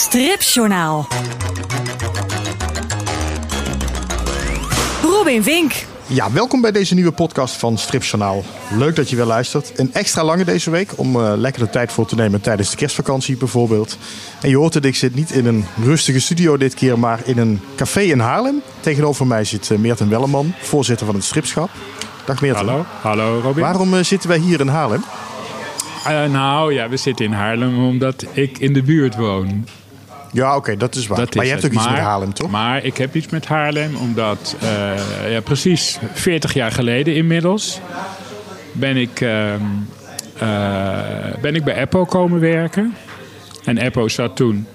Stripjournaal. Robin Vink. Ja, welkom bij deze nieuwe podcast van Stripjournaal. Leuk dat je weer luistert. Een extra lange deze week om uh, lekker de tijd voor te nemen tijdens de kerstvakantie bijvoorbeeld. En je hoort dat ik zit niet in een rustige studio dit keer, maar in een café in Haarlem. Tegenover mij zit uh, Meerten Welleman, voorzitter van het Stripschap. Dag Meerten. Hallo, hallo Robin. Waarom uh, zitten wij hier in Haarlem? nou ja, we zitten in Haarlem omdat ik in de buurt woon. Ja, oké, dat is waar. Dat maar is je hebt ook iets met Haarlem, toch? Maar ik heb iets met Haarlem, omdat eh, ja, precies 40 jaar geleden inmiddels ben ik, ehm, eh, ben ik bij Eppo komen werken. En Eppo zat toen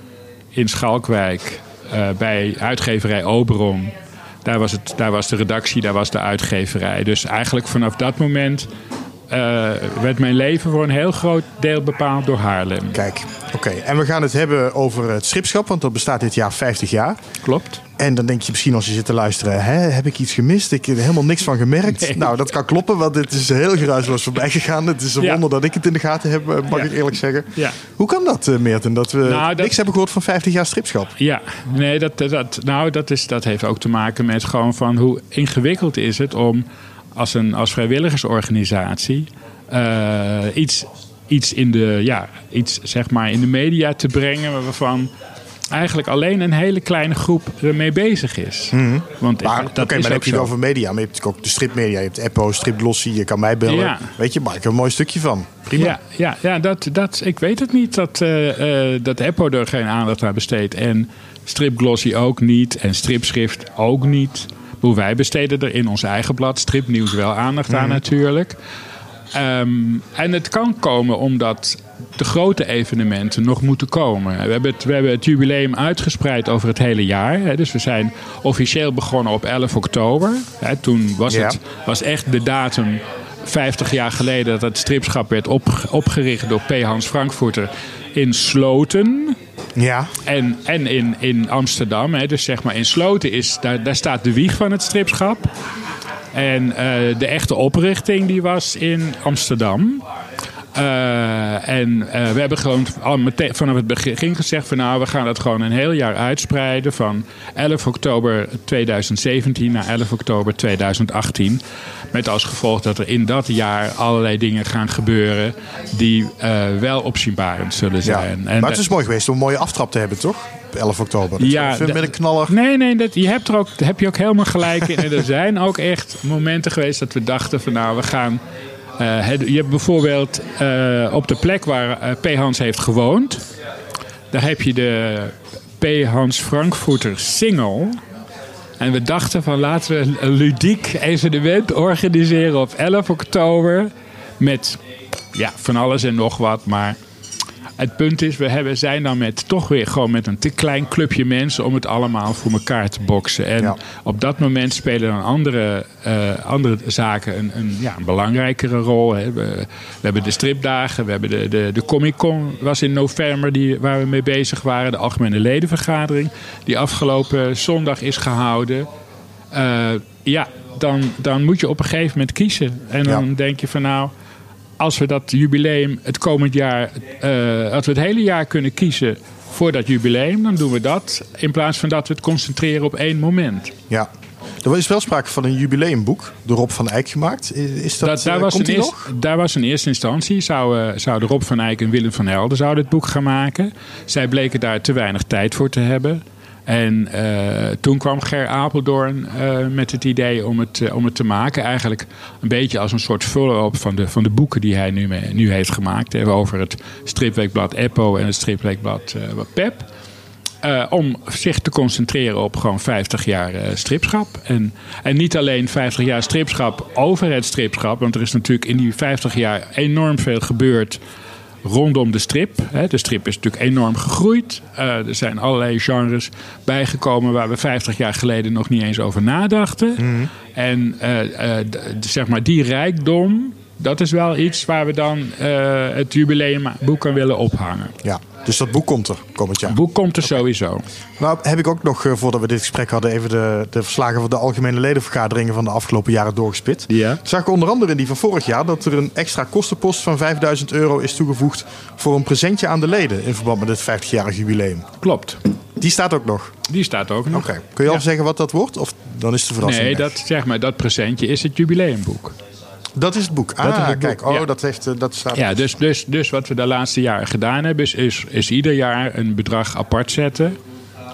in Schalkwijk eh, bij uitgeverij Oberon. Daar was, het, daar was de redactie, daar was de uitgeverij. Dus eigenlijk vanaf dat moment eh, werd mijn leven voor een heel groot deel bepaald door Haarlem. Kijk, oké. En we gaan het hebben over het Stripschap, want dat bestaat dit jaar 50 jaar. Klopt? En dan denk je misschien als je zit te luisteren, hè, heb ik iets gemist? Ik heb er helemaal niks van gemerkt. Nee. Nou, dat kan kloppen, want dit is heel geruisloos voorbij gegaan. Het is een Ja. wonder dat ik het in de gaten heb, eh, mag Ja. ik eerlijk zeggen. Ja. Hoe kan dat, eh, Meerten, dat we Nou, dat- niks hebben gehoord van 50 jaar Stripschap? Ja, nee, dat, dat, nou, dat, is, dat heeft ook te maken met gewoon van hoe ingewikkeld is het om als, een, als vrijwilligersorganisatie eh, iets, iets, in de, ja, iets zeg maar in de media te brengen waarvan eigenlijk alleen een hele kleine groep ermee bezig is. Want Maar, dat oké, maar dan heb je het over media. Maar je hebt natuurlijk ook de stripmedia. Je hebt Eppo, Stripglossy, je kan mij bellen. Ja. Weet je, maak er een mooi stukje van. Prima. Ja, ja, ja dat, dat, ik weet het niet dat, eh eh dat Eppo er geen aandacht aan besteedt. En Stripglossy ook niet. En Stripschrift ook niet. Hoe wij besteden er in ons eigen blad Stripnieuws wel aandacht aan natuurlijk. Ehm, en het kan komen omdat de grote evenementen nog moeten komen. We hebben het, we hebben het jubileum uitgespreid over het hele jaar. Hè. Dus we zijn officieel begonnen op 11 oktober. Hè. Toen was Ja. het was echt de datum 50 jaar geleden dat het stripschap werd op, opgericht door P. Hans Frankfurter in Sloten. Ja. En, en in, in Amsterdam. Hè. Dus zeg maar in Sloten is, daar, daar staat de wieg van het stripschap. En eh, de echte oprichting die was in Amsterdam. Eh, en eh, we hebben gewoon al meteen vanaf het begin gezegd van nou, we gaan dat gewoon een heel jaar uitspreiden van 11 oktober 2017 naar 11 oktober 2018. Met als gevolg dat er in dat jaar allerlei dingen gaan gebeuren die eh, wel opzienbarend zullen ja. zijn. En maar het is mooi geweest om een mooie aftrap te hebben, toch? Op 11 oktober. Dat Ja, met een knaller. Nee, nee, dat, je hebt er ook, heb je ook helemaal gelijk in. En er zijn ook echt momenten geweest dat we dachten van nou, we gaan... eh, je hebt bijvoorbeeld eh, op de plek waar eh, P. Hans heeft gewoond... daar heb je de P. Hans Frankfurter Single... En we dachten van laten we een ludiek evenement organiseren op 11 oktober. Met ja, van alles en nog wat. Maar het punt is, we hebben, zijn dan met toch weer gewoon met een te klein clubje mensen om het allemaal voor elkaar te boksen. En Ja. op dat moment spelen dan andere, eh, andere zaken een, een, ja, een belangrijkere rol. Hè. We, we hebben de stripdagen, we hebben de, de, de Comic Con was in november die, waar we mee bezig waren. De algemene ledenvergadering die afgelopen zondag is gehouden. Eh, ja, dan, dan moet je op een gegeven moment kiezen. En dan Ja. denk je van nou, als we dat jubileum het komend jaar, eh, als we het hele jaar kunnen kiezen voor dat jubileum, dan doen we dat. In plaats van dat we het concentreren op één moment. Ja. Er is wel sprake van een jubileumboek door Rob van Eyck gemaakt. Is- dat, Dat, daar, eh, was komt in eerst- nog? daar was in eerste instantie, zouden, zouden Rob van Eyck en Willem van Helden zouden het boek gaan maken. Zij bleken daar te weinig tijd voor te hebben. En eh, toen kwam Ger Apeldoorn eh, met het idee om het, eh, om het te maken. Eigenlijk een beetje als een soort follow-up van de, van de boeken die hij nu, nu heeft gemaakt. Hè, over het stripweekblad Eppo en het stripweekblad Pep. Om zich te concentreren op gewoon 50 jaar stripschap. En, en niet alleen 50 jaar stripschap over het stripschap. Want er is natuurlijk in die 50 jaar enorm veel gebeurd rondom de strip. De strip is natuurlijk enorm gegroeid. Eh, er zijn allerlei genres bijgekomen waar we 50 jaar geleden nog niet eens over nadachten. En eh, eh, zeg maar die rijkdom dat is wel iets waar we dan uh, het jubileumboek aan willen ophangen. Ja, dus dat boek komt er komend jaar? Het boek komt er sowieso. Nou heb ik ook nog, uh, voordat we dit gesprek hadden... even de, de verslagen van de algemene ledenvergaderingen... van de afgelopen jaren doorgespit. Ja. Zag ik onder andere in die van vorig jaar... dat er een extra kostenpost van 5000 euro is toegevoegd... voor een presentje aan de leden in verband met het 50-jarig jubileum. Klopt. Die staat ook nog? Die staat ook nog. Oké. Kun je al zeggen wat dat wordt? Of dan is de verrassing Nee, dat, zeg maar, dat presentje is het jubileumboek. Dat is het boek. Dat is ah, boek, kijk. Oh, ja. dat, heeft, eh, dat staat... Ja, dus, dus, dus wat we de laatste jaren gedaan hebben, is, is, is ieder jaar een bedrag apart zetten.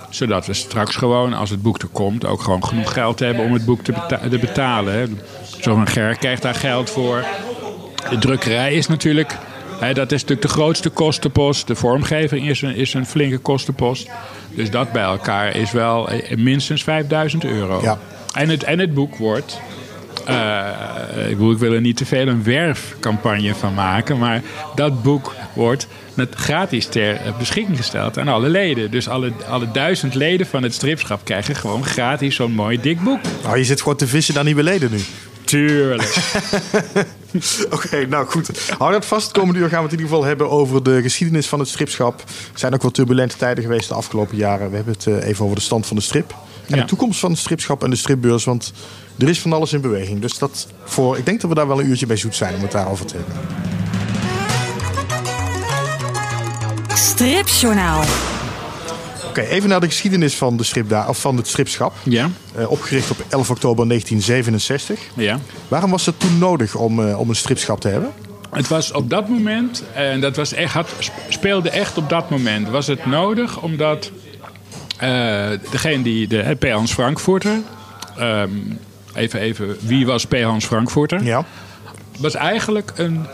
Zodat we straks gewoon, als het boek er komt, ook gewoon genoeg geld hebben om het boek te, beta- te betalen. hè. Zo'n Ger krijgt daar geld voor. De drukkerij is natuurlijk, hè, dat is natuurlijk de grootste kostenpost. De vormgeving is een, is een flinke kostenpost. Dus dat bij elkaar is wel eh, minstens 5000 euro. Ja. En, het, en het boek wordt ik, bedoel, ik wil er niet te veel een werfcampagne van maken. Maar dat boek wordt met gratis ter beschikking gesteld aan alle leden. Dus alle, alle duizend leden van het stripschap krijgen gewoon gratis zo'n mooi dik boek. Nou, je zit gewoon te vissen naar nieuwe leden nu. Tuurlijk. Oké, nou goed. Hou dat vast. Komende uur gaan we het in ieder geval hebben over de geschiedenis van het stripschap. Er zijn ook wel turbulente tijden geweest de afgelopen jaren. We hebben het eh, even over de stand van de strip. En Ja. de toekomst van het stripschap en de stripbeurs. Want er is van alles in beweging. Dus dat voor, ik denk dat we daar wel een uurtje bij zoet zijn om het daarover te hebben. Stripjournaal. Oké, even naar de geschiedenis van, de stripda of van het stripschap. Ja, Eh, opgericht op 11 oktober 1967. ja. Waarom was het toen nodig om, eh, om een stripschap te hebben? Het was op dat moment, en dat was echt, had, speelde echt op dat moment, was het nodig omdat eh, degene die, de eh, P. Hans Frankfurter, ehm, even, even, wie was P. Hans Frankfurter? Ja. was eigenlijk een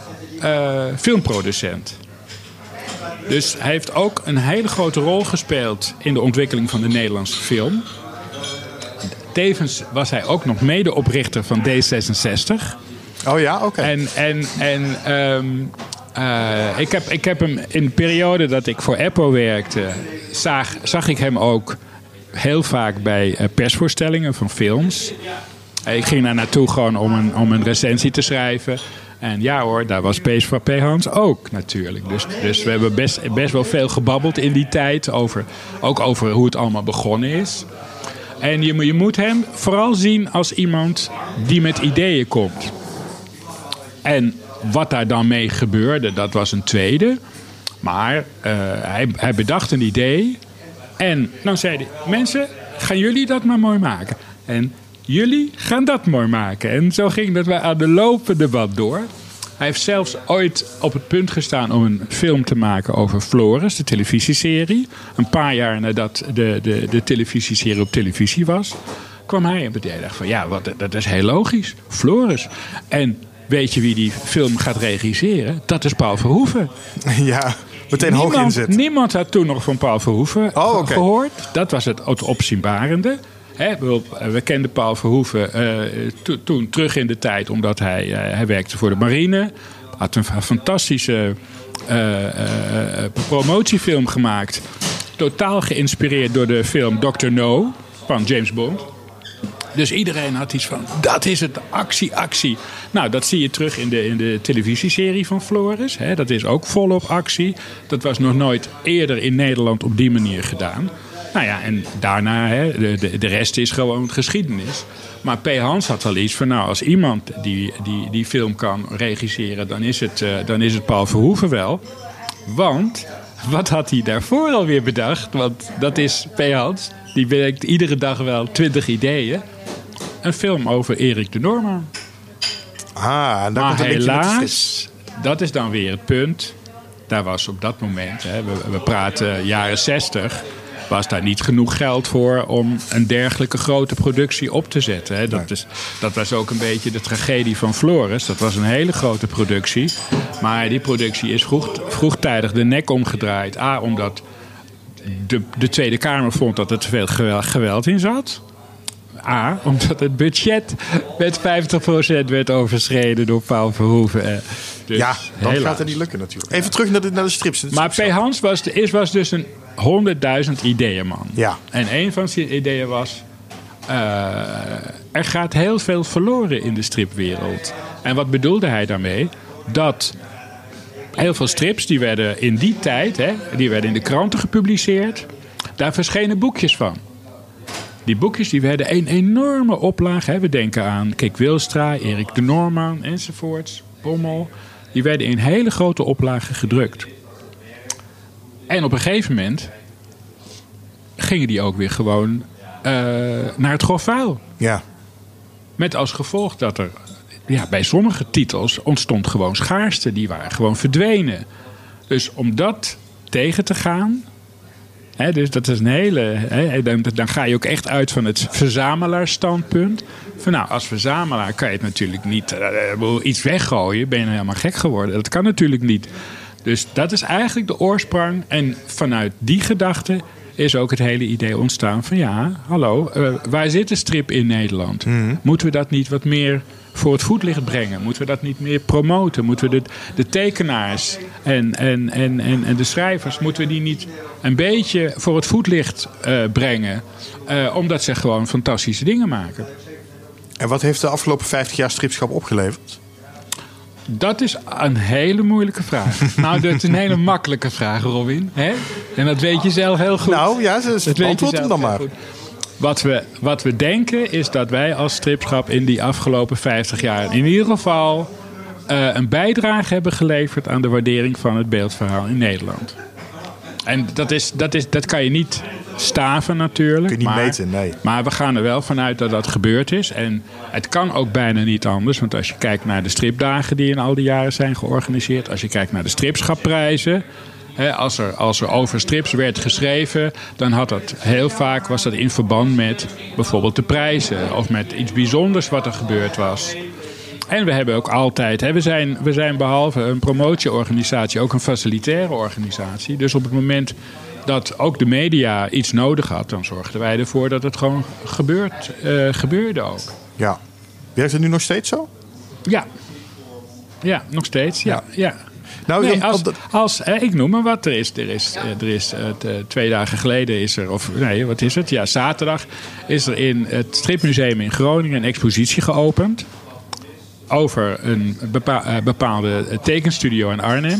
eh, filmproducent. Dus hij heeft ook een hele grote rol gespeeld in de ontwikkeling van de Nederlandse film. Tevens was hij ook nog medeoprichter van D66. Oh ja, oké. En, en, en ehm, eh, ik, heb, ik heb hem in de periode dat ik voor Apple werkte, zag, zag ik hem ook heel vaak bij eh, persvoorstellingen van films. Ik ging daar naartoe gewoon om een, om een recensie te schrijven. En ja hoor, daar was Pees van P. Hans ook natuurlijk. Dus, dus we hebben best, best wel veel gebabbeld in die tijd. Over, ook over hoe het allemaal begonnen is. En je, je moet hem vooral zien als iemand die met ideeën komt. En wat daar dan mee gebeurde, dat was een tweede. Maar eh, hij, hij bedacht een idee. En dan zei hij: Mensen, gaan jullie dat maar mooi maken. En jullie gaan dat mooi maken. En zo ging dat wij aan de lopende band door. Hij heeft zelfs ooit op het punt gestaan om een film te maken over Floris, de televisieserie. Een paar jaar nadat de, de, de televisieserie op televisie was, kwam hij op het idee van ja, wat, dat is heel logisch. Floris. En weet je wie die film gaat regisseren? Dat is Paul Verhoeven. ja, meteen hoog inzet. niemand had toen nog van Paul Verhoeven Oh, gehoord. Dat was het, het opzienbarende. Hè, we, kenden Paul Verhoeven eh, to- toen terug in de tijd, omdat hij, eh, hij werkte voor de marine. Had een fa- fantastische eh, promotiefilm gemaakt. Totaal geïnspireerd door de film Dr. No van James Bond. Dus iedereen had iets van, dat is het, actie, actie. Nou, dat zie je terug in de, in de televisieserie van Floris. Hè. Dat is ook volop actie. Dat was nog nooit eerder in Nederland op die manier gedaan. Nou ja, en daarna, hè, de, de, de rest is gewoon geschiedenis. Maar P. Hans had wel iets van, nou, als iemand die, die, die film kan regisseren... dan is het, eh, dan is het Paul Verhoeven wel. Want, wat had hij daarvoor alweer bedacht? Want dat is P. Hans. Die bedenkt iedere dag wel twintig ideeën. Een film over Erik de Noorman. Ah, en daar Maar komt helaas, dat is dan weer het punt. Daar was op dat moment, hè, we, we praten jaren 60, was daar niet genoeg geld voor om een dergelijke grote productie op te zetten. Hè. Dat, is, dat was ook een beetje de tragedie van Flores. Dat was een hele grote productie. Maar die productie is vroeg, vroegtijdig de nek omgedraaid. A, omdat de, de Tweede Kamer vond dat er te veel geweld, in zat. A, omdat het budget met 50% werd overschreden door Paul Verhoeven. Dus Ja, dat gaat er niet lukken natuurlijk. Even terug naar de, naar de strips. Het Maar P. Hans was, de- is, was dus een 100.000 ideeënman. Ja. En een van zijn ideeën was... eh, er gaat heel veel verloren in de stripwereld. En wat bedoelde hij daarmee? Dat heel veel strips, die werden in die tijd, hè, die werden in de kranten gepubliceerd. Daar verschenen boekjes van. Die boekjes die werden een enorme oplage. Hè. We denken aan Kik Wilstra, Erik de Norman enzovoorts, Bommel. Die werden in hele grote oplagen gedrukt. En op een gegeven moment gingen die ook weer gewoon uh, naar het grof vuil. Ja. Met als gevolg dat er ja, bij sommige titels ontstond gewoon schaarste. Die waren gewoon verdwenen. Dus om dat tegen te gaan. Hè, dus dat is een hele. Hè, dan, dan, ga je ook echt uit van het verzamelaarsstandpunt. Van nou, als verzamelaar kan je het natuurlijk niet uh, iets weggooien. Ben je helemaal gek geworden? Dat kan natuurlijk niet. Dus dat is eigenlijk de oorsprong. En vanuit die gedachte is ook het hele idee ontstaan van ja, hallo, uh, waar zit de strip in Nederland? Mm Moeten we dat niet wat meer voor het voetlicht brengen? Moeten we dat niet meer promoten? Moeten we de, de tekenaars en, en, en, en, en de schrijvers, moeten we die niet een beetje voor het voetlicht uh, brengen? Uh, omdat ze gewoon fantastische dingen maken. En wat heeft de afgelopen 50 jaar stripschap opgeleverd? Dat is een hele moeilijke vraag. nou, dat is een hele makkelijke vraag, Robin. Hè? En dat weet je zelf heel goed. Nou ja, dat antwoord hem dan maar. Wat we, wat we denken is dat wij als stripschap in die afgelopen 50 jaar in ieder geval uh, een bijdrage hebben geleverd aan de waardering van het beeldverhaal in Nederland. En dat, is, dat, is, dat kan je niet staven natuurlijk. Kun je niet maar, meten, nee. Maar we gaan er wel vanuit dat dat gebeurd is. En het kan ook bijna niet anders. Want als je kijkt naar de stripdagen die in al die jaren zijn georganiseerd. Als je kijkt naar de stripschapprijzen. als, er, als er over strips werd geschreven, dan had dat heel vaak was dat in verband met bijvoorbeeld de prijzen of met iets bijzonders wat er gebeurd was. En we hebben ook altijd, hè, we, zijn, we zijn behalve een promotieorganisatie ook een facilitaire organisatie. Dus op het moment dat ook de media iets nodig had, dan zorgden wij ervoor dat het gewoon gebeurt, uh, gebeurde ook. Ja. Werkt het nu nog steeds zo? Ja. Ja, nog steeds. Ja. ja. Nou, nee, als, als ik noem maar wat. Er is, er is, er is uh, twee dagen geleden is er, of nee, wat is het? Ja, zaterdag is er in het Stripmuseum in Groningen een expositie geopend. Over een bepa bepaalde tekenstudio in Arnhem.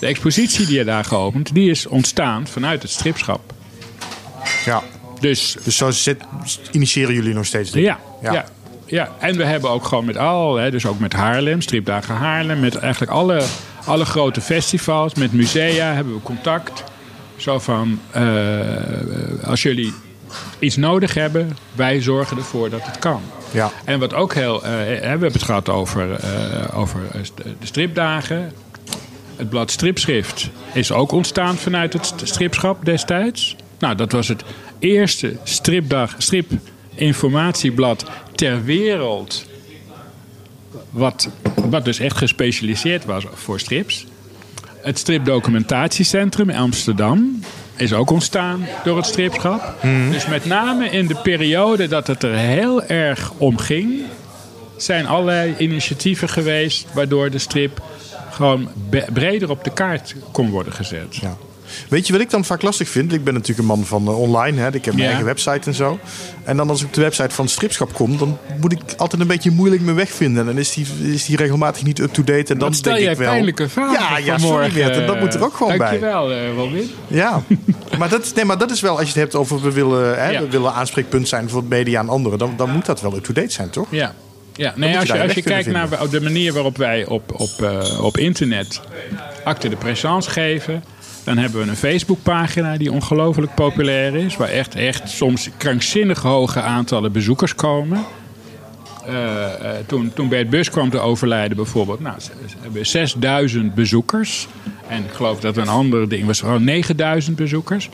De expositie die je daar geopend, die is ontstaan vanuit het stripschap. Ja. Dus, dus zo zit, initiëren jullie nog steeds? Ja, ja. ja. ja. en we hebben ook gewoon met al, hè, dus ook met Haarlem, Stripdagen Haarlem, met eigenlijk alle, alle grote festivals, met musea hebben we contact. Zo van, uh, als jullie iets nodig hebben, wij zorgen ervoor dat het kan. Ja. En wat ook heel, uh, we hebben het gehad over, uh, over de stripdagen. Het blad Stripschrift is ook ontstaan vanuit het stripschap destijds. Nou, dat was het eerste stripdag, stripinformatieblad ter wereld. Wat, wat dus echt gespecialiseerd was voor strips. Het stripdocumentatiecentrum in Amsterdam is ook ontstaan door het stripschap. Mhm. Dus met name in de periode dat het er heel erg om ging, zijn allerlei initiatieven geweest waardoor de strip gewoon breder op de kaart kon worden gezet. Ja. Weet je wat ik dan vaak lastig vind? Ik ben natuurlijk een man van uh, online. Hè? Ik heb mijn Ja. eigen website en zo. En dan als ik op de website van Stripschap kom... dan moet ik altijd een beetje moeilijk mijn weg vinden. En dan is die, is die regelmatig niet up-to-date. En dan stel denk jij ik wel... pijnlijke vragen Ja, ja, sorry. Bert, dat moet er ook gewoon bij. Dankjewel, eh, Robin. Ja, maar dat, nee, maar dat is wel... Als je het hebt over we willen, hè, Ja. we willen aanspreekpunt zijn voor het media en anderen... dan, dan moet dat wel up-to-date zijn, toch? Ja. Ja, nee, je als je, als je kijkt naar de manier waarop wij op, op, eh, op internet acte de présence geven, dan hebben we een Facebookpagina die ongelooflijk populair is, waar echt, echt soms krankzinnig hoge aantallen bezoekers komen. Eh, eh, toen, toen Bert Bus kwam te overlijden bijvoorbeeld, nou, ze hebben 6000 bezoekers. En ik geloof dat een ander ding was gewoon 9000 bezoekers.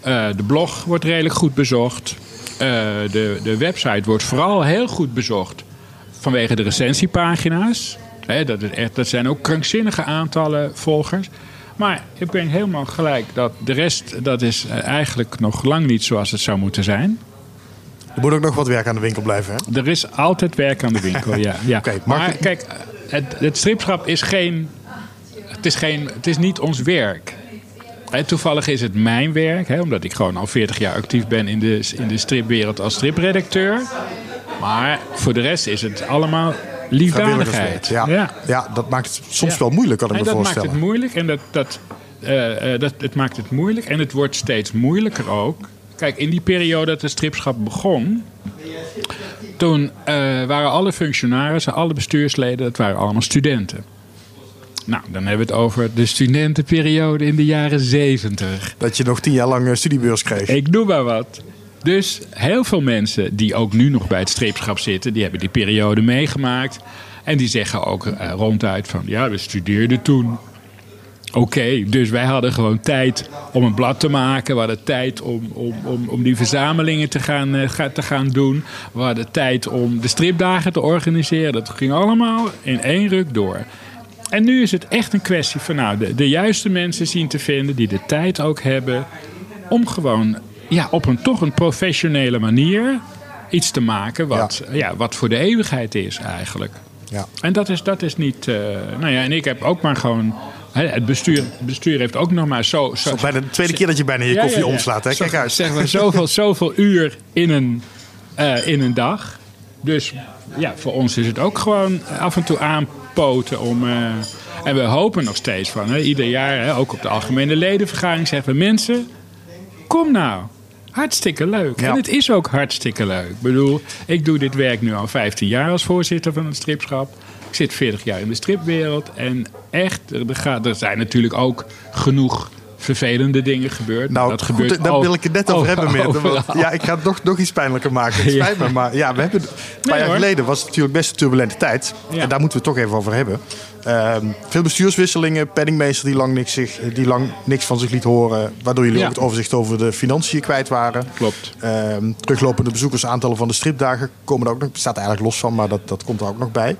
Eh, de blog wordt redelijk goed bezocht. De, de website wordt vooral heel goed bezocht vanwege de recensiepagina's. Dat, is echt, dat zijn ook krankzinnige aantallen volgers. Maar ik ben helemaal gelijk dat de rest dat is eh, eigenlijk nog lang niet zoals het zou moeten zijn. Er moet ook nog wat werk aan de winkel blijven, hè? Er is altijd werk aan de winkel, ja. ja. Maar maar- kijk, het, het stripschap is geen... Het is, geen, het is niet ons werk. Toevallig is het mijn werk, hè, omdat ik gewoon al 40 jaar actief ben in de, in de stripwereld als stripredacteur. Maar voor de rest is het allemaal liefdadigheid. Ja. Ja. ja, dat maakt het soms wel moeilijk, kan ik en me dat voorstellen. maakt het moeilijk en dat, dat, eh, eh, dat, het maakt het moeilijk en het wordt steeds moeilijker ook. Kijk, in die periode dat de stripschap begon, toen eh, waren alle functionarissen, alle bestuursleden, dat waren allemaal studenten. Nou, dan hebben we het over de studentenperiode in de jaren zeventig. Dat je nog tien jaar lang studiebeurs kreeg. Ik noem maar wat. Dus heel veel mensen die ook nu nog bij het streepschap zitten, die hebben die periode meegemaakt. En die zeggen ook eh, ronduit van ja, we studeerden toen. Oké, dus wij hadden gewoon tijd om een blad te maken. We hadden tijd om, om, om, om die verzamelingen te gaan, eh, te gaan doen. We hadden tijd om de stripdagen te organiseren. Dat ging allemaal in één ruk door. En nu is het echt een kwestie van nou, de, de juiste mensen zien te vinden die de tijd ook hebben om gewoon ja, op een toch een professionele manier iets te maken wat, ja. wat voor de eeuwigheid is eigenlijk. Ja. En dat is, dat is niet. eh, nou ja, en ik heb ook maar gewoon. het, bestuur, het bestuur heeft ook nog maar zo. zo bijna de tweede keer dat je bijna je koffie ja, ja. omslaat. Hè? Kijk uit. Zeg maar zoveel, zoveel uur in een, eh, in een dag. Dus ja, voor ons is het ook gewoon af en toe aanpoten om. eh, en we hopen nog steeds van, hè, ieder jaar, hè, ook op de algemene ledenvergadering, zeggen we mensen, kom nou. Hartstikke leuk. Ja. En het is ook hartstikke leuk. Ik bedoel, ik doe dit werk nu al 15 jaar als voorzitter van het stripschap. Ik zit 40 jaar in de stripwereld. En echt, er, gaat, er zijn natuurlijk ook genoeg vervelende dingen gebeurd. Nou, dat goed, gebeurt daar wil ik het net over over- hebben. Meer. Ja, ik ga het nog, nog iets pijnlijker maken. Het Ja. spijt me, maar ja, we hebben, een paar jaar hoor. geleden was het natuurlijk best een turbulente tijd. Ja. En daar moeten we het toch even over hebben. Ehm, veel bestuurswisselingen, penningmeester die lang, niks zich, die lang niks van zich liet horen. Waardoor jullie Ja. ook het overzicht over de financiën kwijt waren. Klopt. Ehm, teruglopende bezoekersaantallen van de stripdagen komen er ook nog. staat eigenlijk los van, maar dat, dat komt er ook nog bij.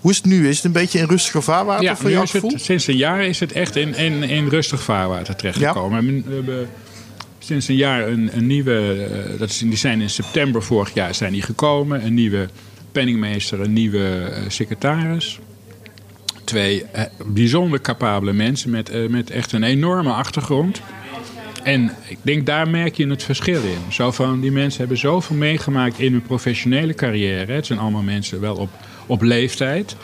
Hoe is het nu? Is het een beetje in rustiger vaarwater Ja, voor is het, sinds een jaar is het echt in, in, in rustig vaarwater terechtgekomen. We hebben sinds een jaar een, een nieuwe, eh, dat is, die zijn in september vorig jaar zijn die gekomen. Een nieuwe penningmeester, een nieuwe eh, secretaris. Twee eh, bijzonder capabele mensen met, eh, met echt een enorme achtergrond. En ik denk daar merk je het verschil in. Zo van, die mensen hebben zoveel meegemaakt in hun professionele carrière. Het zijn allemaal mensen wel op, op leeftijd.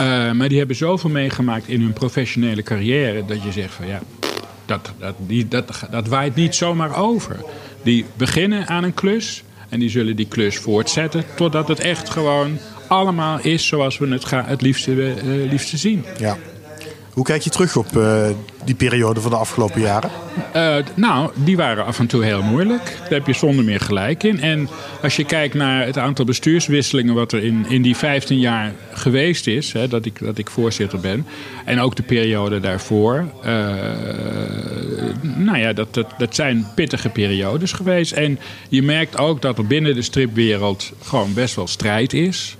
Uh, maar die hebben zoveel meegemaakt in hun professionele carrière. dat je zegt van ja, dat, dat, die, dat, dat waait niet zomaar over. Die beginnen aan een klus. En die zullen die klus voortzetten. totdat het echt gewoon allemaal is zoals we het ga, het liefste, uh, liefste zien. Ja. Hoe kijk je terug op uh, die periode van de afgelopen jaren? Uh, nou, die waren af en toe heel moeilijk. Daar heb je zonder meer gelijk in. En als je kijkt naar het aantal bestuurswisselingen wat er in, in die 15 jaar geweest is, hè, dat, ik, dat ik voorzitter ben, en ook de periode daarvoor, uh, nou ja, dat, dat, dat zijn pittige periodes geweest. En je merkt ook dat er binnen de stripwereld gewoon best wel strijd is.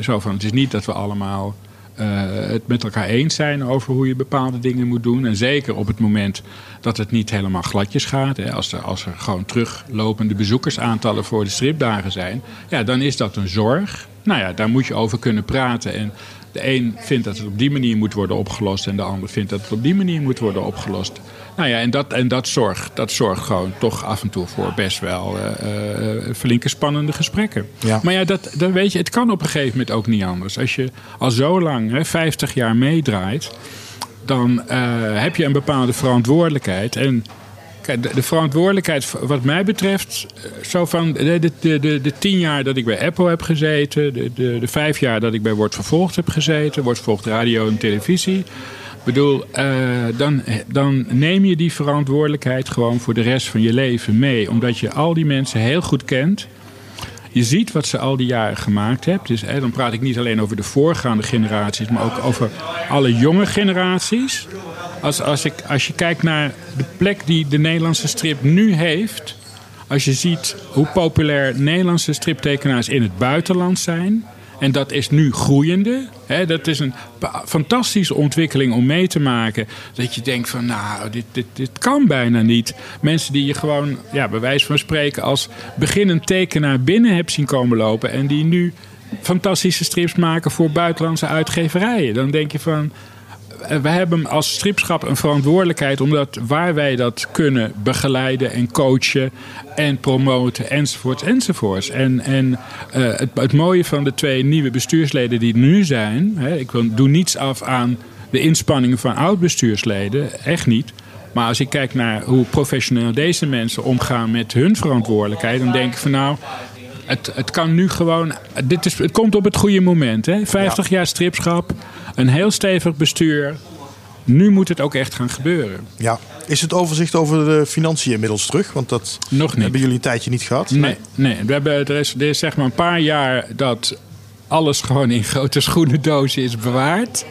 Zo van, het is niet dat we allemaal uh, het met elkaar eens zijn over hoe je bepaalde dingen moet doen. En zeker op het moment dat het niet helemaal gladjes gaat. Als, er, als er gewoon teruglopende bezoekersaantallen voor de stripdagen zijn. Ja, dan is dat een zorg. Nou ja, daar moet je over kunnen praten. En de een vindt dat het op die manier moet worden opgelost. En de ander vindt dat het op die manier moet worden opgelost. Nou ja, en dat, en dat, zorgt, dat zorgt gewoon toch af en toe voor best wel uh, flinke spannende gesprekken. Ja. Maar ja, dat, dat weet je, het kan op een gegeven moment ook niet anders. Als je al zo lang, hè, 50 jaar meedraait, dan uh, heb je een bepaalde verantwoordelijkheid. En kijk, de, de, verantwoordelijkheid, wat mij betreft, zo van de, de, de, de, de tien jaar dat ik bij Apple heb gezeten, de, de, de vijf jaar dat ik bij Wordt Vervolgd heb gezeten, Wordt Vervolgd Radio en Televisie. Bedoel, uh, dan, dan neem je die verantwoordelijkheid gewoon voor de rest van je leven mee. Omdat je al die mensen heel goed kent. Je ziet wat ze al die jaren gemaakt hebben. Dus, dan praat ik niet alleen over de voorgaande generaties, maar ook over alle jonge generaties. Als, als, ik, als je kijkt naar de plek die de Nederlandse strip nu heeft. Als je ziet hoe populair Nederlandse striptekenaars in het buitenland zijn. En dat is nu groeiende. Dat is een fantastische ontwikkeling om mee te maken. Dat je denkt van, nou, dit, dit, dit kan bijna niet. Mensen die je gewoon, ja, bij wijze van spreken... als beginnend tekenaar binnen hebt zien komen lopen... en die nu fantastische strips maken voor buitenlandse uitgeverijen. Dan denk je van, we hebben als stripschap een verantwoordelijkheid omdat waar wij dat kunnen begeleiden en coachen en promoten enzovoorts enzovoorts. En, en eh, het, het, mooie van de twee nieuwe bestuursleden die er nu zijn, hè, ik doe niets af aan de inspanningen van oud-bestuursleden, echt niet. Maar als ik kijk naar hoe professioneel deze mensen omgaan met hun verantwoordelijkheid, dan denk ik van nou, het, het kan nu gewoon. Dit is, het komt op het goede moment. Hè? 50 jaar stripschap, een heel stevig bestuur. Nu moet het ook echt gaan gebeuren. Ja. Is het overzicht over de financiën inmiddels terug? Want dat Nog niet. hebben jullie een tijdje niet gehad. Nee, nee. We hebben, er, is, er is zeg maar een paar jaar dat alles gewoon in grote schoenendozen is bewaard.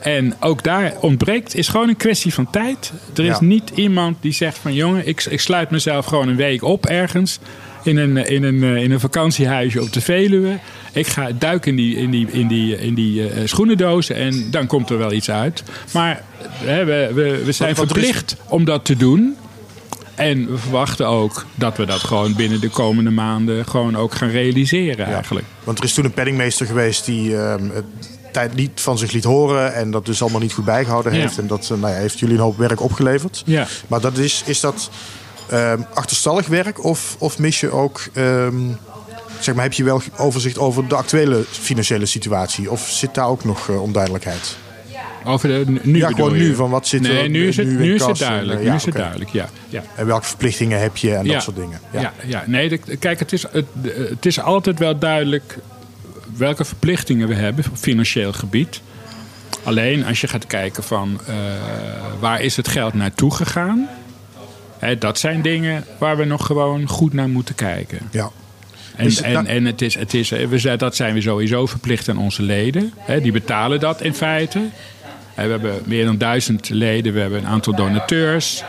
En ook daar ontbreekt, is gewoon een kwestie van tijd. Er is Ja. niet iemand die zegt van jongen, ik, ik sluit mezelf gewoon een week op ergens. In een, in, een, eh, in een vakantiehuisje op de Veluwe. Ik ga duiken in die, in die, in die, in die eh, schoenendozen en dan komt er wel iets uit. Maar hè, we, we, we zijn er is- verplicht om dat te doen. En we verwachten ook dat we dat gewoon binnen de komende maanden gewoon ook gaan realiseren Ja. eigenlijk. Want er is toen een penningmeester geweest die ehm, het tijd niet van zich liet horen. En dat dus allemaal niet goed bijgehouden Ja. heeft. En dat eh, nou ja, heeft jullie een hoop werk opgeleverd. Ja. Maar dat is, is dat ehm, achterstallig werk? Of, of mis je ook... ehm, zeg maar, heb je wel overzicht over de actuele financiële situatie? Of zit daar ook nog eh, onduidelijkheid? Over de, nu Ja, gewoon je? nu, van wat zit er nu is het, nu in nu is het en, duidelijk. eh, nu ja, is het duidelijk, ja. ja. En welke verplichtingen heb je en Ja. dat soort dingen? Ja, ja, nee, de- kijk, het is, het, het is altijd wel duidelijk welke verplichtingen we hebben op financieel gebied. Alleen als je gaat kijken van eh, waar is het geld naartoe gegaan, hè, dat zijn dingen waar we nog gewoon goed naar moeten kijken. ja. En, het en, en het is, het is, we zijn, dat zijn we sowieso verplicht aan onze leden. Hè, die betalen dat in feite. Hè, we hebben meer dan duizend leden, we hebben een aantal donateurs.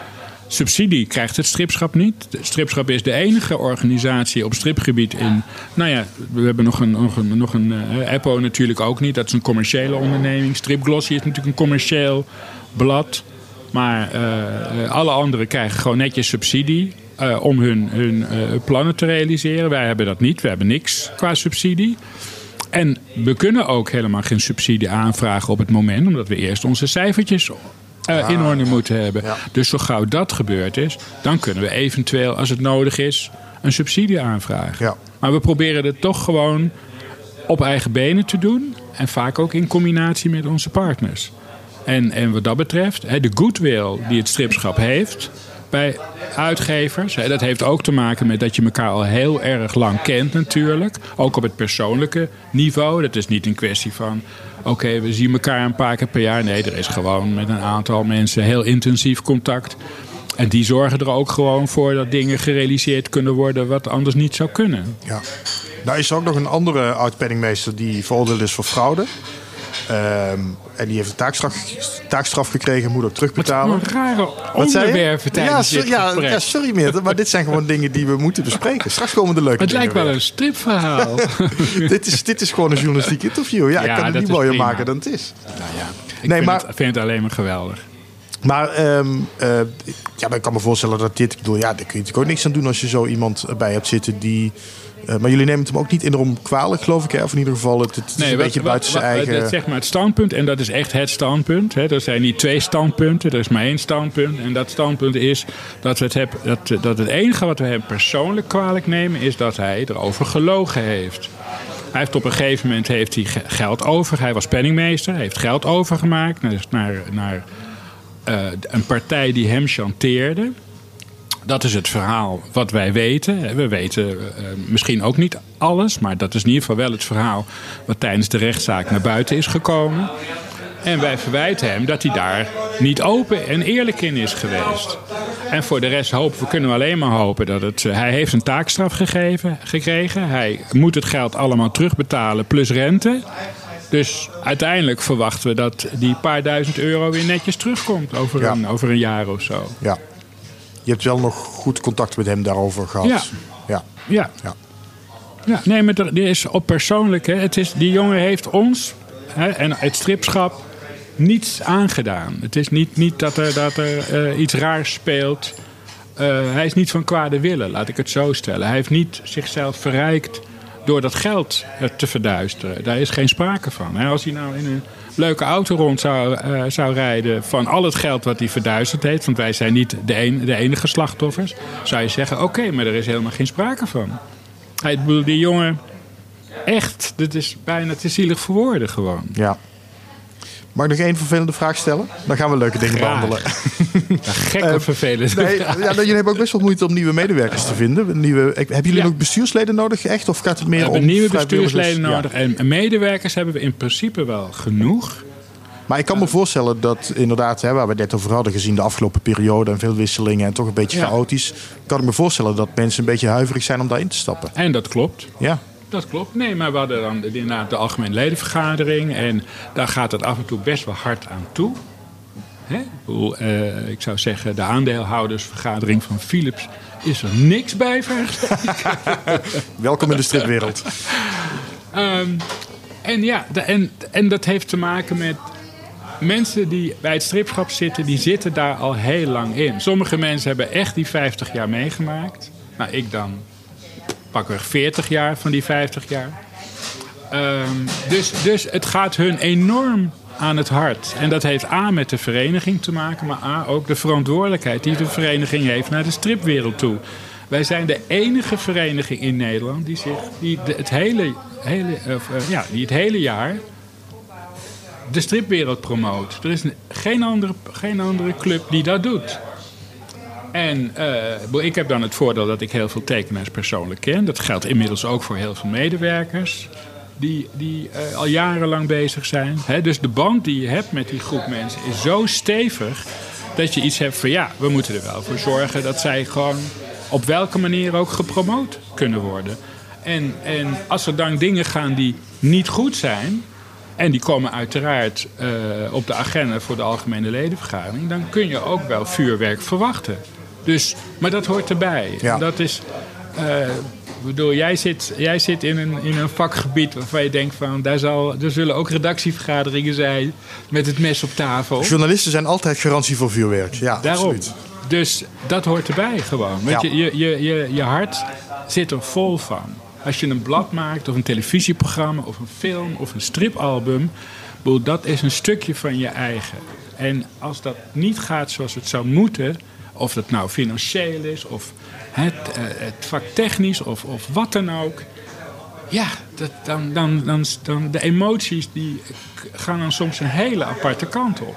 Subsidie krijgt het stripschap niet. Het stripschap is de enige organisatie op stripgebied in. Nou ja, we hebben nog een, nog een, nog een eh, EPO natuurlijk ook niet. Dat is een commerciële onderneming. Stripglossy is natuurlijk een commercieel blad. Maar eh, eh, alle anderen krijgen gewoon netjes subsidie eh, om hun, hun plannen te realiseren. Wij hebben dat niet. We hebben niks qua subsidie. En we kunnen ook helemaal geen subsidie aanvragen op het moment, omdat we eerst onze cijfertjes eh, in orde moeten hebben. Ja. Dus zo gauw dat gebeurd is, dan kunnen we eventueel, als het nodig is, een subsidie aanvragen. Ja. Maar we proberen het toch gewoon op eigen benen te doen. En vaak ook in combinatie met onze partners. En, en wat dat betreft, de goodwill die het stripschap heeft bij uitgevers. Dat heeft ook te maken met dat je elkaar al heel erg lang kent natuurlijk. Ook op het persoonlijke niveau. Dat is niet een kwestie van... oké, we zien elkaar een paar keer per jaar. Nee, er is gewoon met een aantal mensen heel intensief contact. En die zorgen er ook gewoon voor dat dingen gerealiseerd kunnen worden... wat anders niet zou kunnen. Ja. Nou is ook nog een andere oud-penningmeester die veroordeeld is voor fraude. Ehm, en die heeft een taakstraf, taakstraf gekregen, moet ook terugbetalen. Rare Wat je? onderwerpen ja, tijdens ja, ja, sorry Meerte, maar dit zijn gewoon dingen die we moeten bespreken. Straks komen de leuke Het lijkt wel een stripverhaal. dit, is, dit is gewoon een journalistiek interview. Ja, ik Ja, kan het niet mooier prima. maken dan het is. nou ja, ik Nee, vind, maar- het, vind het alleen maar geweldig. Maar ehm, eh, ja, ik kan me voorstellen dat dit... Ik bedoel, ja, daar kun je natuurlijk ook niks aan doen als je zo iemand bij hebt zitten die... eh, maar jullie nemen het hem ook niet enorm kwalijk, geloof ik. Hè? Of in ieder geval, het, het is een wat- beetje buiten zijn eigen... dat zeg maar het standpunt, en dat is echt het standpunt. Hè. Er zijn niet twee standpunten, er is maar één standpunt. En dat standpunt is dat, we het, heb, dat, dat het enige wat we hem persoonlijk kwalijk nemen... is dat hij erover gelogen heeft. Hij heeft op een gegeven moment heeft hij ge- geld over. Hij was penningmeester, hij heeft geld overgemaakt naar, naar, naar eh, een partij die hem chanteerde. Dat is het verhaal wat wij weten. We weten eh, misschien ook niet alles, maar dat is in ieder geval wel het verhaal wat tijdens de rechtszaak naar buiten is gekomen. En wij verwijten hem dat hij daar niet open en eerlijk in is geweest. En voor de rest hopen we, kunnen we alleen maar hopen dat het. eh, Hij heeft een taakstraf gegeven, gekregen. Hij moet het geld allemaal terugbetalen plus rente. Dus uiteindelijk verwachten we dat die paar duizend euro weer netjes terugkomt over, Ja. een, over een jaar of zo. Ja. Je hebt wel nog goed contact met hem daarover gehad. Ja. ja. Ja. Ja. Ja, nee, maar er is op persoonlijk. Hè, het is, die jongen heeft ons hè, en het stripschap niets aangedaan. Het is niet, niet dat er, dat er eh, iets raars speelt. Eh, hij is niet van kwade willen, laat ik het zo stellen. Hij heeft niet zichzelf verrijkt door dat geld eh, te verduisteren. Daar is geen sprake van. Als hij nou in een leuke auto rond zou, eh, zou rijden van al het geld wat hij verduisterd heeft, want wij zijn niet de, een, de enige slachtoffers, zou je zeggen: oké, maar er is helemaal geen sprake van. Hij die jongen, echt, dit is bijna te zielig voor woorden gewoon. Ja. Mag ik nog één vervelende vraag stellen? Dan gaan we leuke dingen Graag. behandelen. Ja, gek of vervelend. Nee, ja, nou, jullie hebben ook best wel moeite om nieuwe medewerkers te vinden. Nieuwe, hebben jullie Ja. nog bestuursleden nodig echt? Of gaat het meer We hebben om nieuwe bestuursleden nodig en medewerkers hebben we in principe wel genoeg. Maar ik kan me voorstellen dat inderdaad, hè, waar we het net over hadden gezien de afgelopen periode en veel wisselingen en toch een beetje chaotisch, kan ik me voorstellen dat mensen een beetje huiverig zijn om daarin te stappen. En dat klopt. Ja, Dat klopt. Nee, maar we hadden dan de- inderdaad de algemene ledenvergadering. En daar gaat het af en toe best wel hard aan toe. Hè? Ik, eh, ik zou zeggen, de aandeelhoudersvergadering van Philips is er niks bij welkom in de stripwereld. Ehm, en ja, de- en, en dat heeft te maken met mensen die bij het stripschap zitten, die zitten daar al heel lang in. Sommige mensen hebben echt die 50 jaar meegemaakt. Nou, ik dan pakweg 40 jaar van die 50 jaar. Ehm, dus, dus het gaat hun enorm aan het hart. En dat heeft A met de vereniging te maken, maar A ook de verantwoordelijkheid die de vereniging heeft naar de stripwereld toe. Wij zijn de enige vereniging in Nederland die, zich, die het, hele, hele, of, eh, ja, die het hele jaar de stripwereld promoot. Er is een- geen andere, geen andere club die dat doet. En eh, ik heb dan het voordeel dat ik heel veel tekenaars persoonlijk ken. Dat geldt inmiddels ook voor heel veel medewerkers die, die eh, al jarenlang bezig zijn. Dus de band die je hebt met die groep mensen is zo stevig dat je iets hebt van ja, we moeten er wel voor zorgen dat zij gewoon op welke manier ook gepromoot kunnen worden. En, en als er dan dingen gaan die niet goed zijn, en die komen uiteraard eh, op de agenda voor de algemene ledenvergadering. Dan kun je ook wel vuurwerk verwachten. Dus, maar dat hoort erbij. Ja. Dat is. ik bedoel, jij zit, jij zit in, een, in een vakgebied waarvan je denkt van daar, zal, er zullen ook redactievergaderingen zijn met het mes op tafel. Journalisten zijn altijd garantie voor vuurwerk. Ja, Daarom. absoluut. Dus dat hoort erbij gewoon. Want Ja. je, je, je, je, je hart zit er vol van. Als je een blad maakt of een televisieprogramma of een film of een stripalbum, dat is een stukje van je eigen. En als dat niet gaat zoals het zou moeten, of dat nou financieel is of het, eh, het vak technisch of, of wat dan ook. Ja, dat, dan, dan, dan, dan de emoties die gaan dan soms een hele aparte kant op.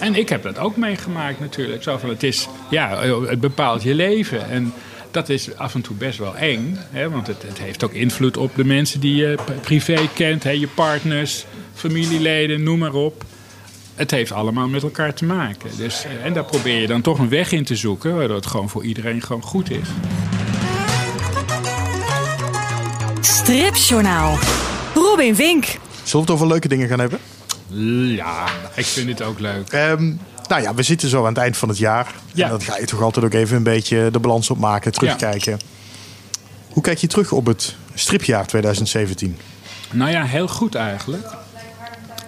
En ik heb dat ook meegemaakt natuurlijk. Zo van, het, is, ja, het bepaalt je leven. En dat is af en toe best wel eng. Hè? Want het, het heeft ook invloed op de mensen die je privé kent. Hè? Je partners, familieleden, noem maar op. Het heeft allemaal met elkaar te maken. Dus, eh, en daar probeer je dan toch een weg in te zoeken... waardoor het gewoon voor iedereen gewoon goed is. Stripjournaal. Robin Vink. Zullen we het over leuke dingen gaan hebben? Ja, ik vind het ook leuk. Ehm, nou ja, we zitten zo aan het eind van het jaar. Ja. En dan ga je toch altijd ook even een beetje de balans opmaken, terugkijken. Hoe kijk je terug op het stripjaar 2017? Nou ja, heel goed eigenlijk.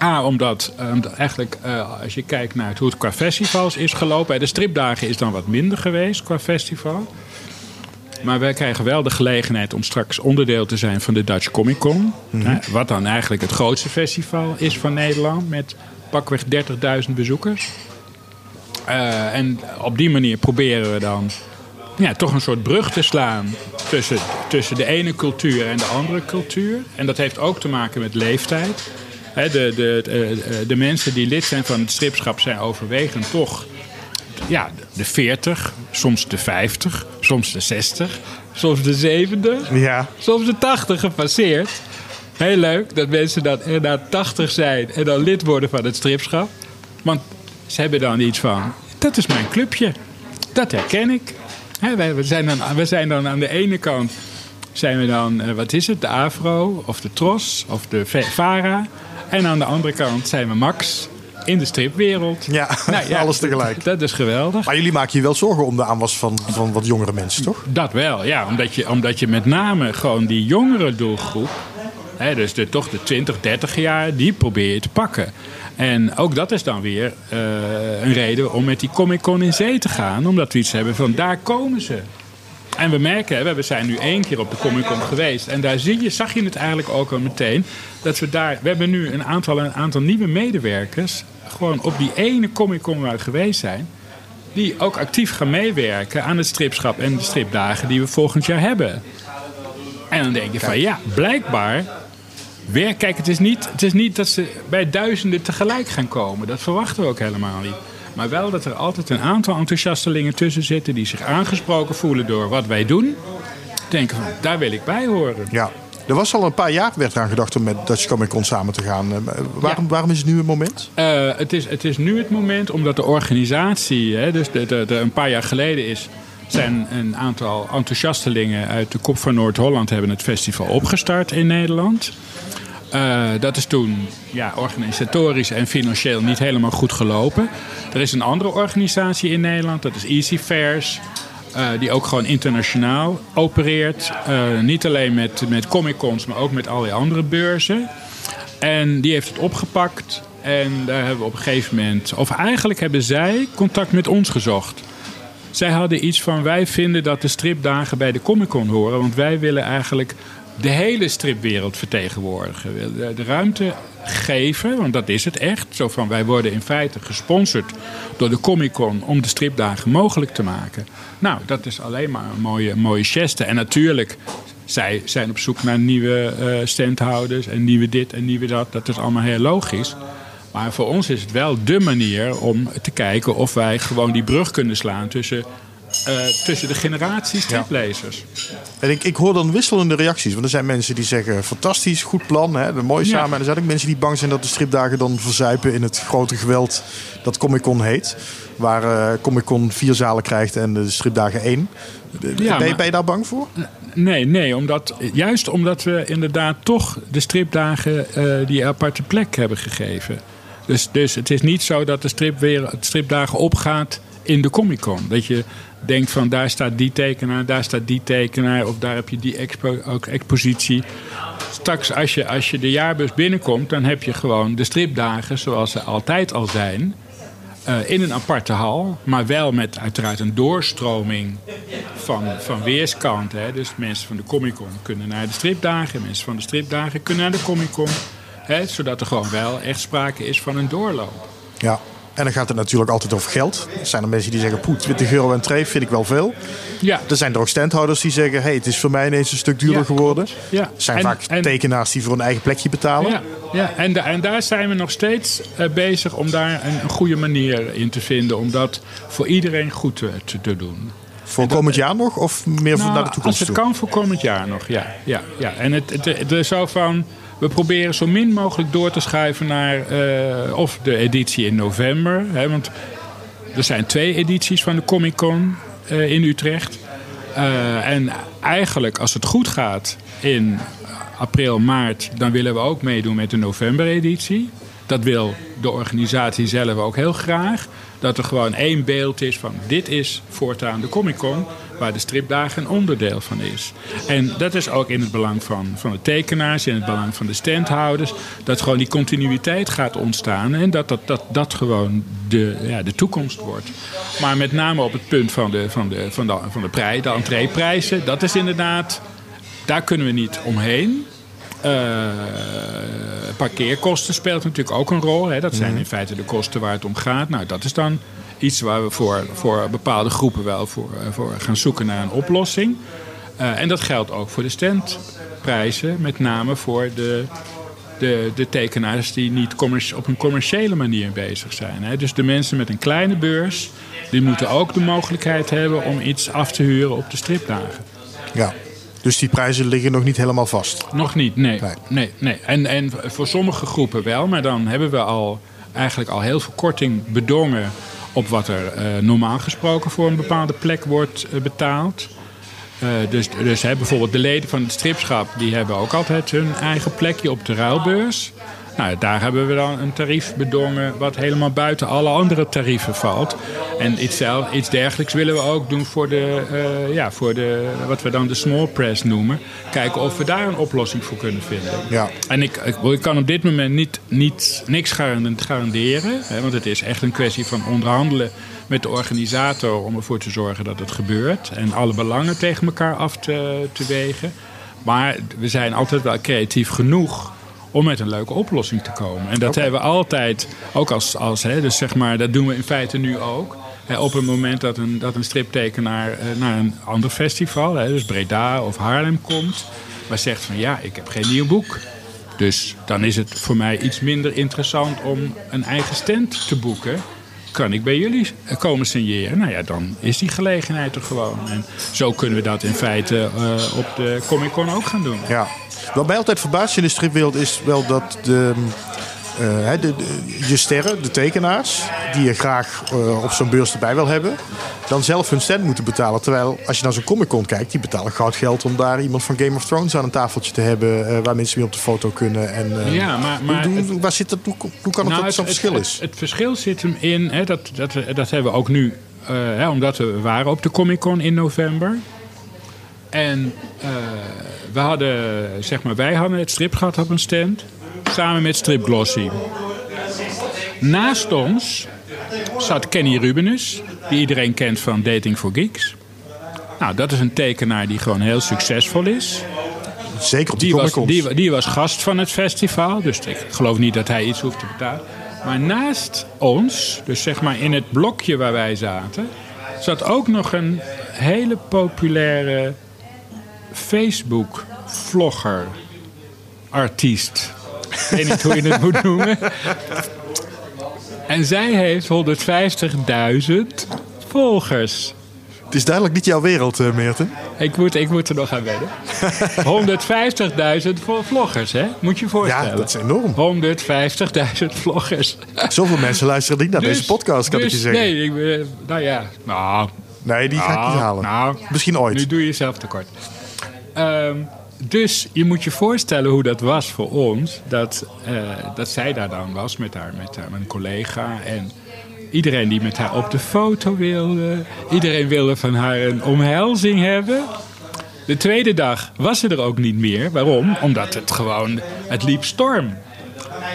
A, omdat eh, eigenlijk eh, als je kijkt naar het- hoe het qua festivals is gelopen. De stripdagen is dan wat minder geweest qua festival. Maar wij krijgen wel de gelegenheid om straks onderdeel te zijn van de Dutch Comic Con. Hè, Wat dan eigenlijk het grootste festival is van Nederland. Met pakweg 30.000 bezoekers. Eh, en op die manier proberen we dan ja, toch een soort brug te slaan tussen, tussen de ene cultuur en de andere cultuur. En dat heeft ook te maken met leeftijd. De, de, de, de mensen die lid zijn van het stripschap zijn overwegend toch ja, de 40, soms de 50, soms de 60, soms de 70 Ja, soms de 80 gepasseerd. Heel leuk dat mensen dan inderdaad 80 zijn en dan lid worden van het stripschap. Want ze hebben dan iets van: dat is mijn clubje. Dat herken ik. Wij- we, zijn dan, we zijn dan aan de ene kant, zijn we dan, eh, wat is het, de Afro of de Tros of de Vara. En aan de andere kant zijn we Max in de stripwereld. ja, Nou alles tegelijk. Dat is geweldig. Maar jullie maken je wel zorgen om de aanwas van, van wat jongere mensen, toch? Dat wel, ja. Omdat je, omdat je met name gewoon die jongere doelgroep... Hè, dus de, toch de 20, 30 jaar, die probeer je te pakken. En ook dat is dan weer eh, een reden om met die Comic Con in zee te gaan. Omdat we iets hebben van, daar komen ze. En we merken, we zijn nu één keer op de Comic Con geweest. En daar zie je, zag je het eigenlijk ook al meteen. Dat we daar, we hebben nu een aantal, een aantal nieuwe medewerkers. Gewoon op die ene Comic Con waar we geweest zijn. Die ook actief gaan meewerken aan het stripschap en de stripdagen die we volgend jaar hebben. En dan denk je van ja, blijkbaar. Weer, kijk, het is, niet, het is niet dat ze bij duizenden tegelijk gaan komen. Dat verwachten we ook helemaal niet. Maar wel dat er altijd een aantal enthousiastelingen tussen zitten die zich aangesproken voelen door wat wij doen. Denken van, daar wil ik bij horen. Ja. Er was al een paar jaar werd eraan gedacht om met Dutch Comic Con samen te gaan. Uh, waarom, waarom is het nu het moment? Uh, het, is, het is nu het moment omdat de organisatie, hè, dus de, de, de, een paar jaar geleden is, zijn een aantal enthousiastelingen uit de Kop van Noord-Holland hebben het festival opgestart in Nederland. Uh, dat is toen ja, organisatorisch en financieel niet helemaal goed gelopen. Er is een andere organisatie in Nederland, dat is Easy Fairs. Uh, die ook gewoon internationaal opereert. Uh, niet alleen met, met Comic-Cons, maar ook met al die andere beurzen. En die heeft het opgepakt. En daar hebben we op een gegeven moment... Of eigenlijk hebben zij contact met ons gezocht. Zij hadden iets van... Wij vinden dat de stripdagen bij de Comic-Con horen. Want wij willen eigenlijk de hele stripwereld vertegenwoordigen. De, ruimte geven, want dat is het echt. Zo van, wij worden in feite gesponsord door de Comic Con om de stripdagen mogelijk te maken. Nou, dat is alleen maar een mooie, mooie geste. En natuurlijk, zij zijn op zoek naar nieuwe uh, standhouders en nieuwe dit en nieuwe dat. Dat is allemaal heel logisch. Maar voor ons is het wel dé manier om te kijken of wij gewoon die brug kunnen slaan tussen uh, tussen de generaties striplezers. Ja. En ik, ik hoor dan wisselende reacties. Want er zijn mensen die zeggen: fantastisch, goed plan, hè, mooi samen. Ja. En er zijn ook mensen die bang zijn dat de stripdagen dan verzuipen in het grote geweld dat Comic Con heet. Waar uh, Comic Con vier zalen krijgt en de stripdagen één. Ja, ben, je, ben je daar bang voor? Nee, nee omdat, juist omdat we inderdaad toch de stripdagen uh, die aparte plek hebben gegeven. Dus, dus het is niet zo dat de stripwereld, stripdagen opgaat in de Comic Con. Dat je denkt van daar staat die tekenaar, daar staat die tekenaar, of daar heb je die expo, ook expositie. Straks als je, als je de jaarbus binnenkomt, dan heb je gewoon de stripdagen zoals ze altijd al zijn. Uh, in een aparte hal, maar wel met uiteraard een doorstroming van, van weerskant. Hè. Dus mensen van de Comic Con kunnen naar de stripdagen, mensen van de stripdagen kunnen naar de Comic Con. Hè, zodat er gewoon wel echt sprake is van een doorloop. Ja, en dan gaat het natuurlijk altijd over geld. Er zijn er mensen die zeggen, poeh, 20 euro en treef vind ik wel veel. Ja. Er zijn er ook standhouders die zeggen, hey, het is voor mij ineens een stuk duurder ja, geworden. Ja. Er zijn en, vaak en, tekenaars die voor een eigen plekje betalen. Ja, ja. En, de, en daar zijn we nog steeds uh, bezig om daar een, een, goede manier in te vinden. Om dat voor iedereen goed te, te, te doen. Voor dat, komend jaar nog of meer nou, naar de toekomst Als het toe? kan voor komend jaar nog, ja. ja, ja. En het, het, het is zo van... We proberen zo min mogelijk door te schuiven naar uh, of de editie in november. Hè, want er zijn twee edities van de Comic Con uh, in Utrecht. Uh, en eigenlijk, als het goed gaat in april, maart, dan willen we ook meedoen met de november-editie. Dat wil de organisatie zelf ook heel graag. Dat er gewoon één beeld is van dit is voortaan de Comic Con waar de stripdagen een onderdeel van is. En dat is ook in het belang van, van de tekenaars, in het belang van de standhouders, dat gewoon die continuïteit gaat ontstaan en dat dat, dat, dat gewoon de, ja, de toekomst wordt. Maar met name op het punt van de, van de, van de, van de, prijs, de entreeprijzen, dat is inderdaad, daar kunnen we niet omheen. Uh, parkeerkosten speelt natuurlijk ook een rol. Hè. Dat zijn in feite de kosten waar het om gaat. Nou, dat is dan iets waar we voor, voor bepaalde groepen wel voor, voor gaan zoeken naar een oplossing. Uh, en dat geldt ook voor de standprijzen, met name voor de, de, de tekenaars die niet op een commerciële manier bezig zijn. Hè. Dus de mensen met een kleine beurs, die moeten ook de mogelijkheid hebben om iets af te huren op de stripdagen. Ja. Dus die prijzen liggen nog niet helemaal vast? Nog niet, nee. nee. nee, nee. En, en voor sommige groepen wel, maar dan hebben we al eigenlijk al heel veel korting bedongen op wat er uh, normaal gesproken voor een bepaalde plek wordt uh, betaald. Uh, dus dus hè, bijvoorbeeld de leden van het stripschap die hebben ook altijd hun eigen plekje op de ruilbeurs. Nou, daar hebben we dan een tarief bedongen wat helemaal buiten alle andere tarieven valt. En iets, iets dergelijks willen we ook doen voor, de, uh, ja, voor de, wat we dan de small press noemen. Kijken of we daar een oplossing voor kunnen vinden. Ja. En ik, ik, ik kan op dit moment niet, niet, niks garanderen. Hè, want het is echt een kwestie van onderhandelen met de organisator om ervoor te zorgen dat het gebeurt. En alle belangen tegen elkaar af te, te wegen. Maar we zijn altijd wel creatief genoeg om met een leuke oplossing te komen. En dat hebben we altijd, ook als, als hè, dus zeg maar, dat doen we in feite nu ook. Hè, op het moment dat een, dat een striptekenaar eh, naar een ander festival, hè, dus Breda of Haarlem komt, maar zegt van ja, ik heb geen nieuw boek. Dus dan is het voor mij iets minder interessant om een eigen stand te boeken kan ik bij jullie komen signeren? Nou ja, dan is die gelegenheid er gewoon. En zo kunnen we dat in feite uh, op de Comic Con ook gaan doen. Ja. Wat mij altijd verbaast in de stripwereld is wel dat de, uh, de, je sterren, de tekenaars, die je graag uh, op zo'n beurs erbij wil hebben, dan zelf hun stand moeten betalen. Terwijl als je naar zo'n Comic Con kijkt, die betalen goud geld om daar iemand van Game of Thrones aan een tafeltje te hebben uh, waar mensen mee op de foto kunnen. En, ja, maar, maar hoe, hoe, waar zit dat, hoe, hoe kan het nou, dat zo'n verschil het, is? Het, het, verschil zit hem in, hè, dat, dat, dat hebben we ook nu, hè, omdat we waren op de Comic Con in november. En we hadden, zeg maar, wij hadden het stripgat op een stand. Samen met Strip Glossy. Naast ons zat Kenny Rubenus, die iedereen kent van Dating for Geeks. Nou, dat is een tekenaar die gewoon heel succesvol is. Zeker op die, die was, die, die, was gast van het festival, dus ik geloof niet dat hij iets hoeft te betalen. Maar naast ons, dus zeg maar in het blokje waar wij zaten, zat ook nog een hele populaire Facebook-vlogger, artiest. Ik weet niet hoe je het moet noemen. En zij heeft 150.000 volgers. Het is duidelijk niet jouw wereld, uh, Meerten. Ik moet, ik moet er nog aan wennen. 150.000 vloggers, hè? Moet je je voorstellen. Ja, dat is enorm. 150.000 vloggers. Zoveel mensen luisteren niet naar dus, deze podcast, kan dus, ik je zeggen. Nee, ik, nou ja. Nou, nee, die ga ik niet halen. Nou, Misschien ooit. Nu doe je jezelf tekort. Um, dus je moet je voorstellen hoe dat was voor ons. Dat, uh, dat zij daar dan was met haar, met haar een collega. En iedereen die met haar op de foto wilde. Iedereen wilde van haar een omhelzing hebben. De tweede dag was ze er ook niet meer. Waarom? Omdat het gewoon, het liep storm.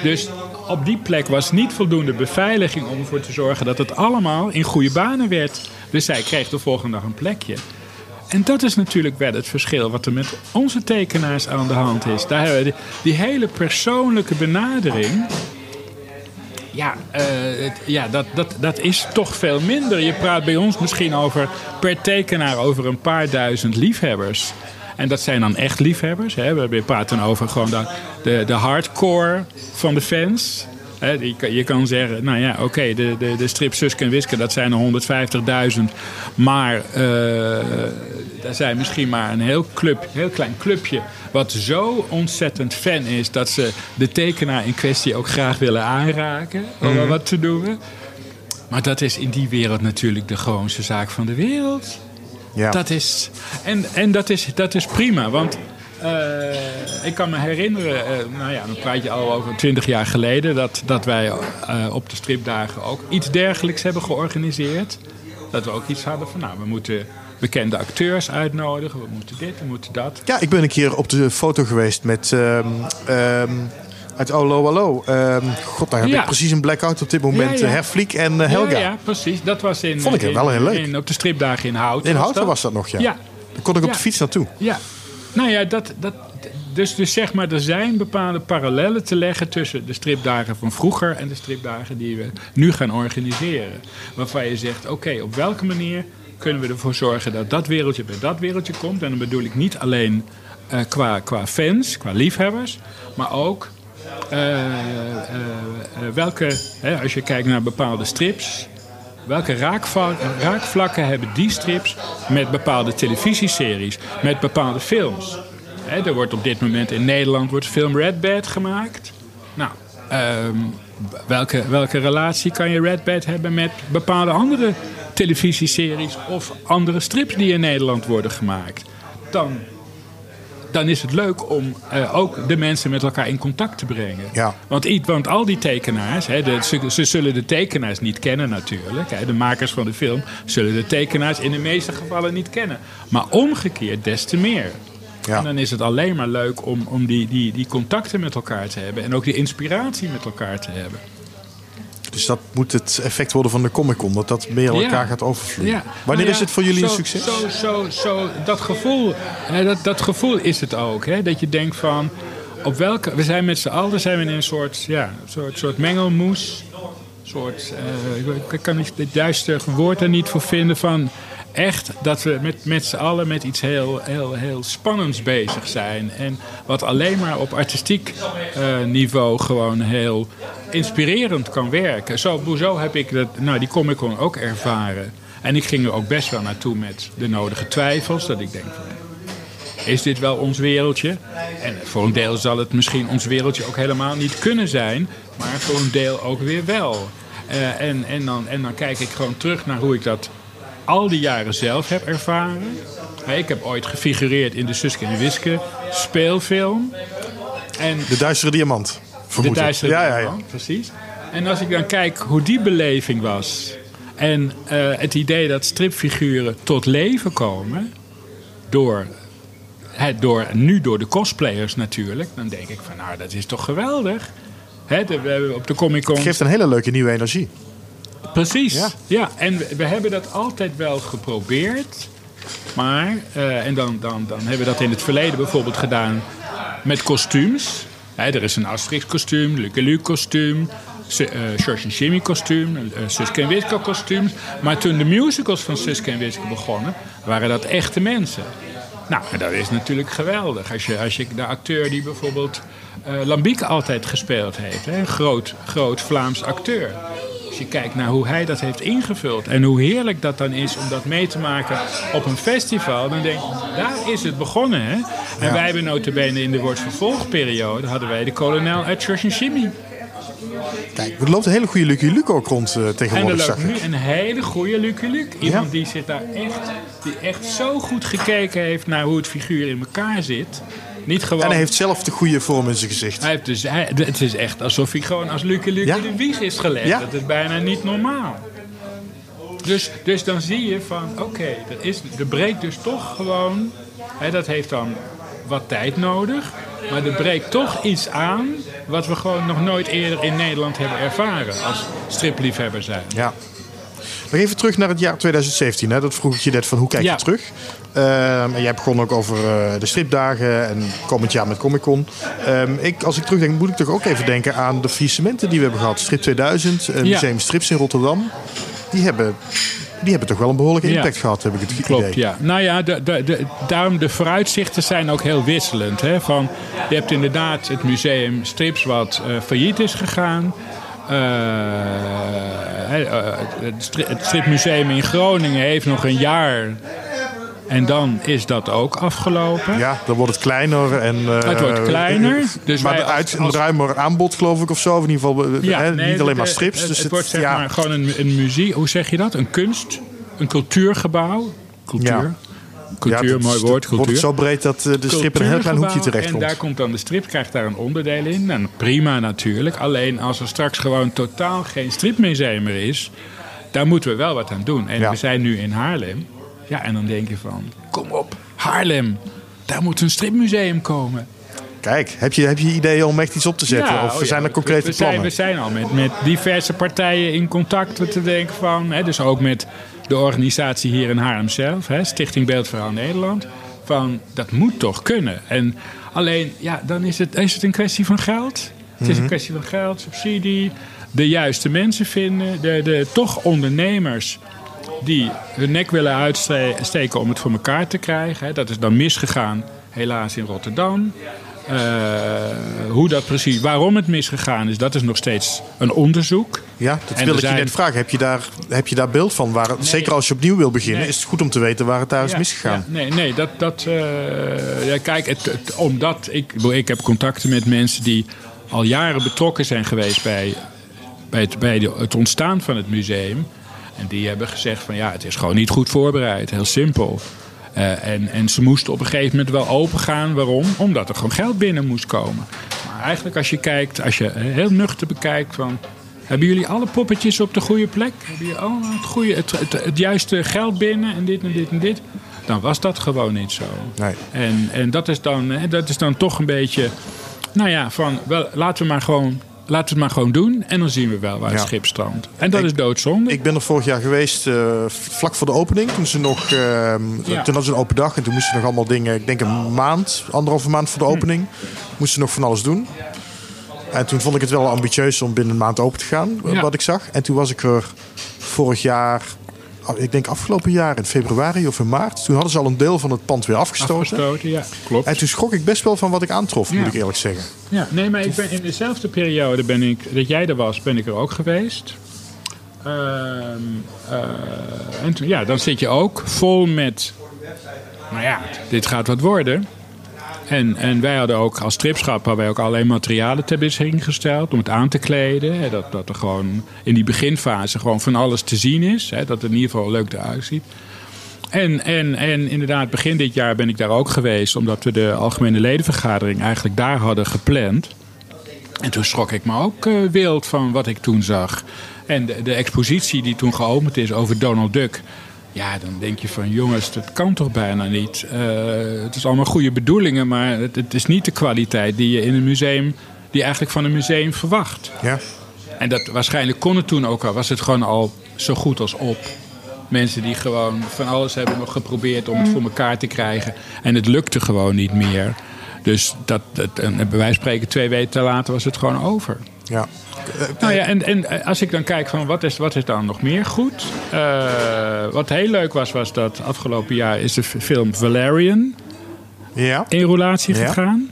Dus op die plek was niet voldoende beveiliging om ervoor te zorgen dat het allemaal in goede banen werd. Dus zij kreeg de volgende dag een plekje. En dat is natuurlijk wel het verschil wat er met onze tekenaars aan de hand is. Daar hebben we die, hele persoonlijke benadering. Ja, het, ja dat, dat, dat is toch veel minder. Je praat bij ons misschien over per tekenaar over een paar duizend liefhebbers. En dat zijn dan echt liefhebbers. Hè? We praten over gewoon de, de hardcore van de fans. Je kan zeggen, nou ja, oké, de, de, de strip Suske en Wiske, dat zijn er 150.000. Maar uh, er zijn misschien maar een heel, club, heel klein clubje... wat zo ontzettend fan is dat ze de tekenaar in kwestie ook graag willen aanraken. Om mm wat te doen. Maar dat is in die wereld natuurlijk de gewoonste zaak van de wereld. Ja. Dat is, en en dat, is, dat is prima, want uh, ik kan me herinneren, uh, nou ja, dan praat je al over twintig jaar geleden, dat, dat wij uh, op de stripdagen ook iets dergelijks hebben georganiseerd. Dat we ook iets hadden van, nou, we moeten bekende acteurs uitnodigen, we moeten dit, we moeten dat. Ja, ik ben een keer op de foto geweest met. Um, um, uit Olo Hallo. Um, God, daar heb ja. ik precies een blackout op dit moment. Ja, ja. Herfliek en Helga. Ja, precies. Dat was in. Vond ik in, wel heel leuk. In, op de stripdagen in Houten. In Houten was dat, was dat nog, ja. ja. Daar kon ik op de fiets naartoe. Ja, nou ja, dat, dat, dus, dus zeg maar, er zijn bepaalde parallellen te leggen tussen de stripdagen van vroeger en de stripdagen die we nu gaan organiseren. Waarvan je zegt, oké, op welke manier kunnen we ervoor zorgen dat dat wereldje bij dat wereldje komt? En dan bedoel ik niet alleen uh, qua, qua fans, qua liefhebbers, maar ook uh, uh, welke, hè, als je kijkt naar bepaalde strips, welke raakvlakken hebben die strips met bepaalde televisieseries, met bepaalde films? He, er wordt op dit moment in Nederland wordt film Red Bad gemaakt. Nou, um, welke, welke relatie kan je Red Bad hebben met bepaalde andere televisieseries of andere strips die in Nederland worden gemaakt? Dan dan is het leuk om eh, ook de mensen met elkaar in contact te brengen. Ja. Want, al die tekenaars, hè, de, ze, ze zullen de tekenaars niet kennen natuurlijk. Hè, de makers van de film zullen de tekenaars in de meeste gevallen niet kennen. Maar omgekeerd des te meer. Ja. En dan is het alleen maar leuk om, om die, die, die contacten met elkaar te hebben. En ook die inspiratie met elkaar te hebben. Dus dat moet het effect worden van de Comic Con, dat dat meer Ja. elkaar gaat overvloeien. Ja. Wanneer Nou is het voor jullie een succes? Zo, zo, zo, dat gevoel, hè, dat, dat gevoel is het ook. Hè? Dat je denkt van, op welke, we zijn met z'n allen zijn we in een soort, ja, soort, soort mengelmoes. soort, eh, ik- kan niet het juiste woord er niet voor vinden van... Echt dat we met, met z'n allen met iets heel, heel, heel spannends bezig zijn. En wat alleen maar op artistiek eh, niveau gewoon heel inspirerend kan werken. Zo, zo heb ik dat, nou, die Comic Con ook ervaren. En ik ging er ook best wel naartoe met de nodige twijfels. Dat ik denk is dit wel ons wereldje? En voor een deel zal het misschien ons wereldje ook helemaal niet kunnen zijn. Maar voor een deel ook weer wel. Eh, en, en, dan, en dan kijk ik gewoon terug naar hoe ik dat al die jaren zelf heb ervaren. Ik heb ooit gefigureerd in de Suske en Wiske speelfilm. En De Duistere Diamant, vermoed de ik. Duitsere ja, ja, ja. Diamant, precies. En als ik dan kijk hoe die beleving was... en eh, het idee dat stripfiguren tot leven komen... door, hè, door, nu door de cosplayers natuurlijk... dan denk ik van, nou, dat is toch geweldig. Hè, de- we hebben op de Comic Con... Het geeft een hele leuke nieuwe energie. Precies. Ja. Ja, en we, we hebben dat altijd wel geprobeerd. Maar, eh, en dan, dan, dan hebben we dat in het verleden bijvoorbeeld gedaan met kostuums. Er is een Asterix-kostuum, Lucky Luke-kostuum, Su- eh, George en Jimmy kostuum, uh, Suske en Wiske kostuums. Maar toen de musicals van Suske en Wiske begonnen, waren dat echte mensen. Nou, en dat is natuurlijk geweldig. Als je, als je de acteur die bijvoorbeeld eh Lambiek altijd gespeeld heeft, hè, een groot, groot Vlaams acteur. Als je kijkt naar hoe hij dat heeft ingevuld en hoe heerlijk dat dan is om dat mee te maken op een festival, dan denk je, daar is het begonnen. Hè? En wij hebben notabene in de woordvervolgperiode hadden wij de kolonel uit George en Jimmy. Kijk, er loopt een hele goede Lucky Luke ook rond eh, En er tegenwoordig, loopt nu een hele goede Lucky Luke. Iemand Ja. die zit daar echt, die echt zo goed gekeken heeft naar hoe het figuur in elkaar zit. Niet gewoon. En hij heeft zelf de goede vorm in zijn gezicht. Hij heeft dus, hij- het is echt alsof hij gewoon als Luke Ja. in de wieg is gelegd. Ja. Dat is bijna niet normaal. Dus, dus dan zie je van, oké, er, is- er breekt dus toch gewoon... Hè, dat heeft dan wat tijd nodig. Maar er breekt toch iets aan wat we gewoon nog nooit eerder in Nederland hebben ervaren. Als stripliefhebber zijn. Ja. Nog even terug naar het jaar 2017. Hè? Dat vroeg ik je net van hoe kijk je Ja. terug? Ehm, en jij begon ook over eh, de stripdagen en komend jaar met Comic Con. Ehm, ik, als ik terugdenk moet ik toch ook even denken aan de faillissementen die we hebben gehad. Strip 2000, een Ja. Museum Strips in Rotterdam. Die hebben, die hebben toch wel een behoorlijke Ja. impact gehad, heb ik het Klopt, idee. ja. Nou ja, de, de, de, daarom de vooruitzichten zijn ook heel wisselend. Hè? Van, je hebt inderdaad het museum Strips wat eh, failliet is gegaan. Eh, eh, het, stri- het stripmuseum in Groningen heeft nog een jaar. En dan is dat ook afgelopen. Ja, dan wordt het kleiner. En, eh, Het wordt kleiner, dus maar als- een ruimer aanbod, geloof ik, of zo. Of in ieder geval nee, niet alleen het- maar strips. Het, dus het, wordt zeg ja, maar gewoon een, een muziek. Hoe zeg je dat? Een kunst, een cultuurgebouw. Cultuur. Ja. Cultuur, ja, mooi woord. Wordt het Cultuur. zo breed dat eh, de strip in een heel klein hoekje terecht En komt. daar komt dan de strip, krijgt daar een onderdeel in. Nou, prima natuurlijk. Alleen als er straks gewoon totaal geen stripmuseum meer is... daar moeten we wel wat aan doen. En Ja. we zijn nu in Haarlem. Ja, en dan denk je van, kom op, Haarlem. Daar moet een stripmuseum komen. Kijk, heb je, heb je ideeën om echt iets op te zetten? of oh ja, zijn er we- concrete we, zijn, plannen? we zijn al met, met diverse partijen in contact. om Te denken van, hè, dus ook met de organisatie hier in Haarlem zelf, hè, Stichting Beeldverhaal Nederland. Van dat moet toch kunnen. En alleen, ja, dan is het, is het een kwestie van geld. Het is Mhm. een kwestie van geld, subsidie, de juiste mensen vinden, de, de toch ondernemers die hun nek willen uitsteken om het voor elkaar te krijgen. Hè. Dat is dan misgegaan, helaas in Rotterdam. Eh, hoe dat precies, waarom het misgegaan is, dat is nog steeds een onderzoek. Ja, dat wil ik je net vragen. Heb je daar, heb je daar beeld van? Waar zeker als je opnieuw wil beginnen, Nee. is het goed om te weten waar het daar is misgegaan. ja, nee, nee, dat. dat eh, ja, kijk, het, het- omdat ik, ik heb contacten met mensen die al jaren betrokken zijn geweest bij, bij, het, bij de- het ontstaan van het museum. En die hebben gezegd van ja, het is gewoon niet goed voorbereid. Heel simpel. Eh, en, en ze moesten op een gegeven moment wel open gaan. Waarom? Omdat er gewoon geld binnen moest komen. Maar eigenlijk als je kijkt, als je heel nuchter bekijkt van... Hebben jullie alle poppetjes op de goede plek? Hebben jullie allemaal het, goede, het, het, het juiste geld binnen en dit en dit en dit? Dan was dat gewoon niet zo. Nee. En, en dat, is dan, hè, dat is dan toch een beetje... Nou ja, van wel, laten we maar gewoon laten we het maar gewoon doen. En dan zien we wel waar het Ja. schip strandt. En dat Ik- is doodzonde. Ik ben er vorig jaar geweest, eh, vlak voor de opening. Toen, ze nog, eh, Ja. toen hadden ze een open dag en toen moesten ze nog allemaal dingen... Ik denk een maand, anderhalve maand voor de Hm. opening. Moesten ze nog van alles doen. En toen vond ik het wel ambitieus om binnen een maand open te gaan, Ja. wat ik zag. En toen was ik er vorig jaar, ik denk afgelopen jaar in februari of in maart. Toen hadden ze al een deel van het pand weer afgestoten. Afgestoten, ja, klopt. En toen schrok ik best wel van wat ik aantrof, Ja. moet ik eerlijk zeggen. Ja, nee, maar ik ben in dezelfde periode ben ik, dat jij er was, ben ik er ook geweest. Ehm, eh, en toen, ja, dan zit je ook vol met, nou ja, dit gaat wat worden. En, en wij hadden ook als stripschap hadden wij ook allerlei materialen ter beschikking gesteld om het aan te kleden. Hè, dat, dat er gewoon in die beginfase gewoon van alles te zien is. Hè, dat het in ieder geval leuk eruit ziet. En, en, en inderdaad, begin dit jaar ben ik daar ook geweest, omdat we de algemene ledenvergadering eigenlijk daar hadden gepland. En toen schrok ik me ook eh, wild van wat ik toen zag. En de, de expositie die toen geopend is over Donald Duck. Ja, dan denk je van jongens, dat kan toch bijna niet. Eh, het is allemaal goede bedoelingen, maar het, het is niet de kwaliteit die je in een museum, die je eigenlijk van een museum verwacht. Ja. En dat waarschijnlijk kon het toen ook al, was het gewoon al zo goed als op. Mensen die gewoon van alles hebben nog geprobeerd om het voor elkaar te krijgen. En het lukte gewoon niet meer. Dus dat, dat, en bij wijze van spreken twee weken later was het gewoon over. Ja. Nou ja, en, en als ik dan kijk van wat is, wat is dan nog meer goed? Eh, wat heel leuk was, was dat afgelopen jaar is de film Valerian Ja. in roulatie gegaan.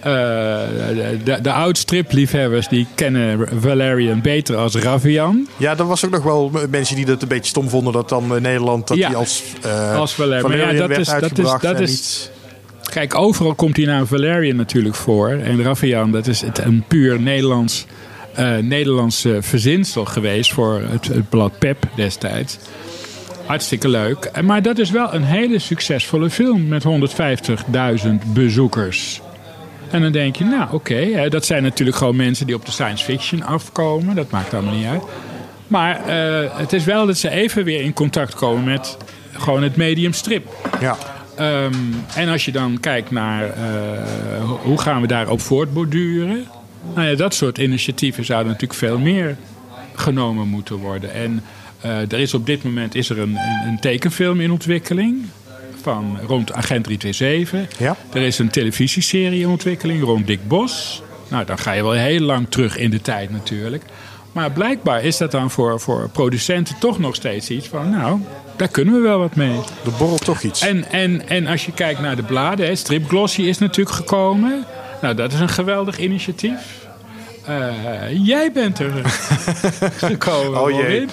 Eh, de, de, de oud-stripliefhebbers die kennen Valerian beter als Ravian. Ja, er was ook nog wel mensen die het een beetje stom vonden dat dan in Nederland dat Ja. hij als, eh Als Valerian. Ja, dat werd is- dat is- uitgebracht dat is- Kijk, overal komt die naam Valerian natuurlijk voor. En Ravian, dat is een puur Nederlands, eh Nederlands eh, verzinsel geweest voor het, blad Pep destijds. Hartstikke leuk. Maar dat is wel een hele succesvolle film met 150.000 bezoekers. En dan denk je, nou oké, dat zijn natuurlijk gewoon mensen die op de science fiction afkomen. Dat maakt allemaal niet uit. Maar eh, het is wel dat ze even weer in contact komen met gewoon het medium strip. Ja. Ehm, en als je dan kijkt naar eh, ho- hoe gaan we daarop voortborduren. Nou ja, dat soort initiatieven zouden natuurlijk veel meer genomen moeten worden. En eh, er is op dit moment is er een, een, een tekenfilm in ontwikkeling. Van rond Agent 327. Ja. Er is een televisieserie in ontwikkeling rond Dick Bos. Nou, dan ga je wel heel lang terug in de tijd natuurlijk. Maar blijkbaar is dat dan voor, voor producenten toch nog steeds iets van... nou, daar kunnen we wel wat mee. Er borrelt toch iets. En, en, en als je kijkt naar de bladen, hè, Strip Glossy is natuurlijk gekomen. Nou, dat is een geweldig initiatief. Eh, jij bent er gekomen, Oh jee.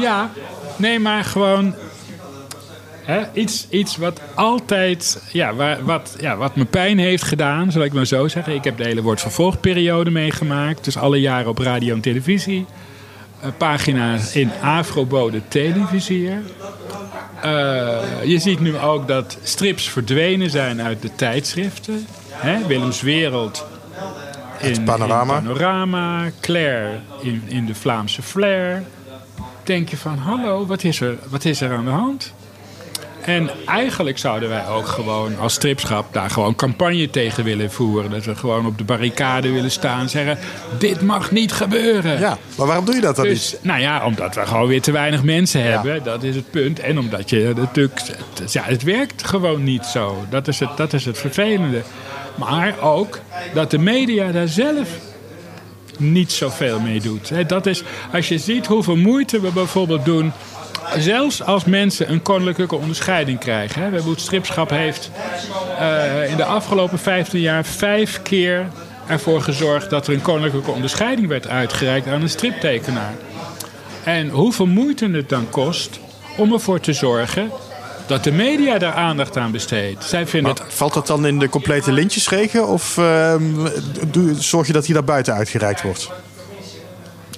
Ja, nee, maar gewoon hè, iets, iets wat altijd, ja, waar, wat, ja, wat me pijn heeft gedaan, zal ik maar zo zeggen. Ik heb de hele woord vervolgperiode meegemaakt, dus alle jaren op radio en televisie. Eh, pagina's in Afrobode Televisier. Eh, je ziet nu ook dat strips verdwenen zijn uit de tijdschriften. Hè? Willems Wereld in Panorama. in Panorama. Claire in, in de Vlaamse Flair. Denk je van, hallo, wat is, er, wat is er aan de hand? En eigenlijk zouden wij ook gewoon als stripschap daar gewoon campagne tegen willen voeren. Dat we gewoon op de barricade willen staan en zeggen: Dit mag niet gebeuren. Ja, maar waarom doe je dat dan niet? Dus, nou ja, omdat we gewoon weer te weinig mensen hebben. Dat is het punt. En omdat je natuurlijk... het- Ja, het werkt gewoon niet zo. Dat is het, dat is het vervelende. Maar ook dat de media daar zelf niet zoveel mee doet. Dat is, als je ziet hoeveel moeite we bijvoorbeeld doen... Zelfs als mensen een koninklijke onderscheiding krijgen. Hè. We hebben het stripschap heeft eh, in de afgelopen 15 jaar vijf keer ervoor gezorgd dat er een koninklijke onderscheiding werd uitgereikt aan een striptekenaar. En hoeveel moeite het dan kost om ervoor te zorgen dat de media daar aandacht aan besteedt. Zij vinden het valt dat dan in de complete lintjesregen? Of ehm, zorg je dat hij daar buiten uitgereikt wordt?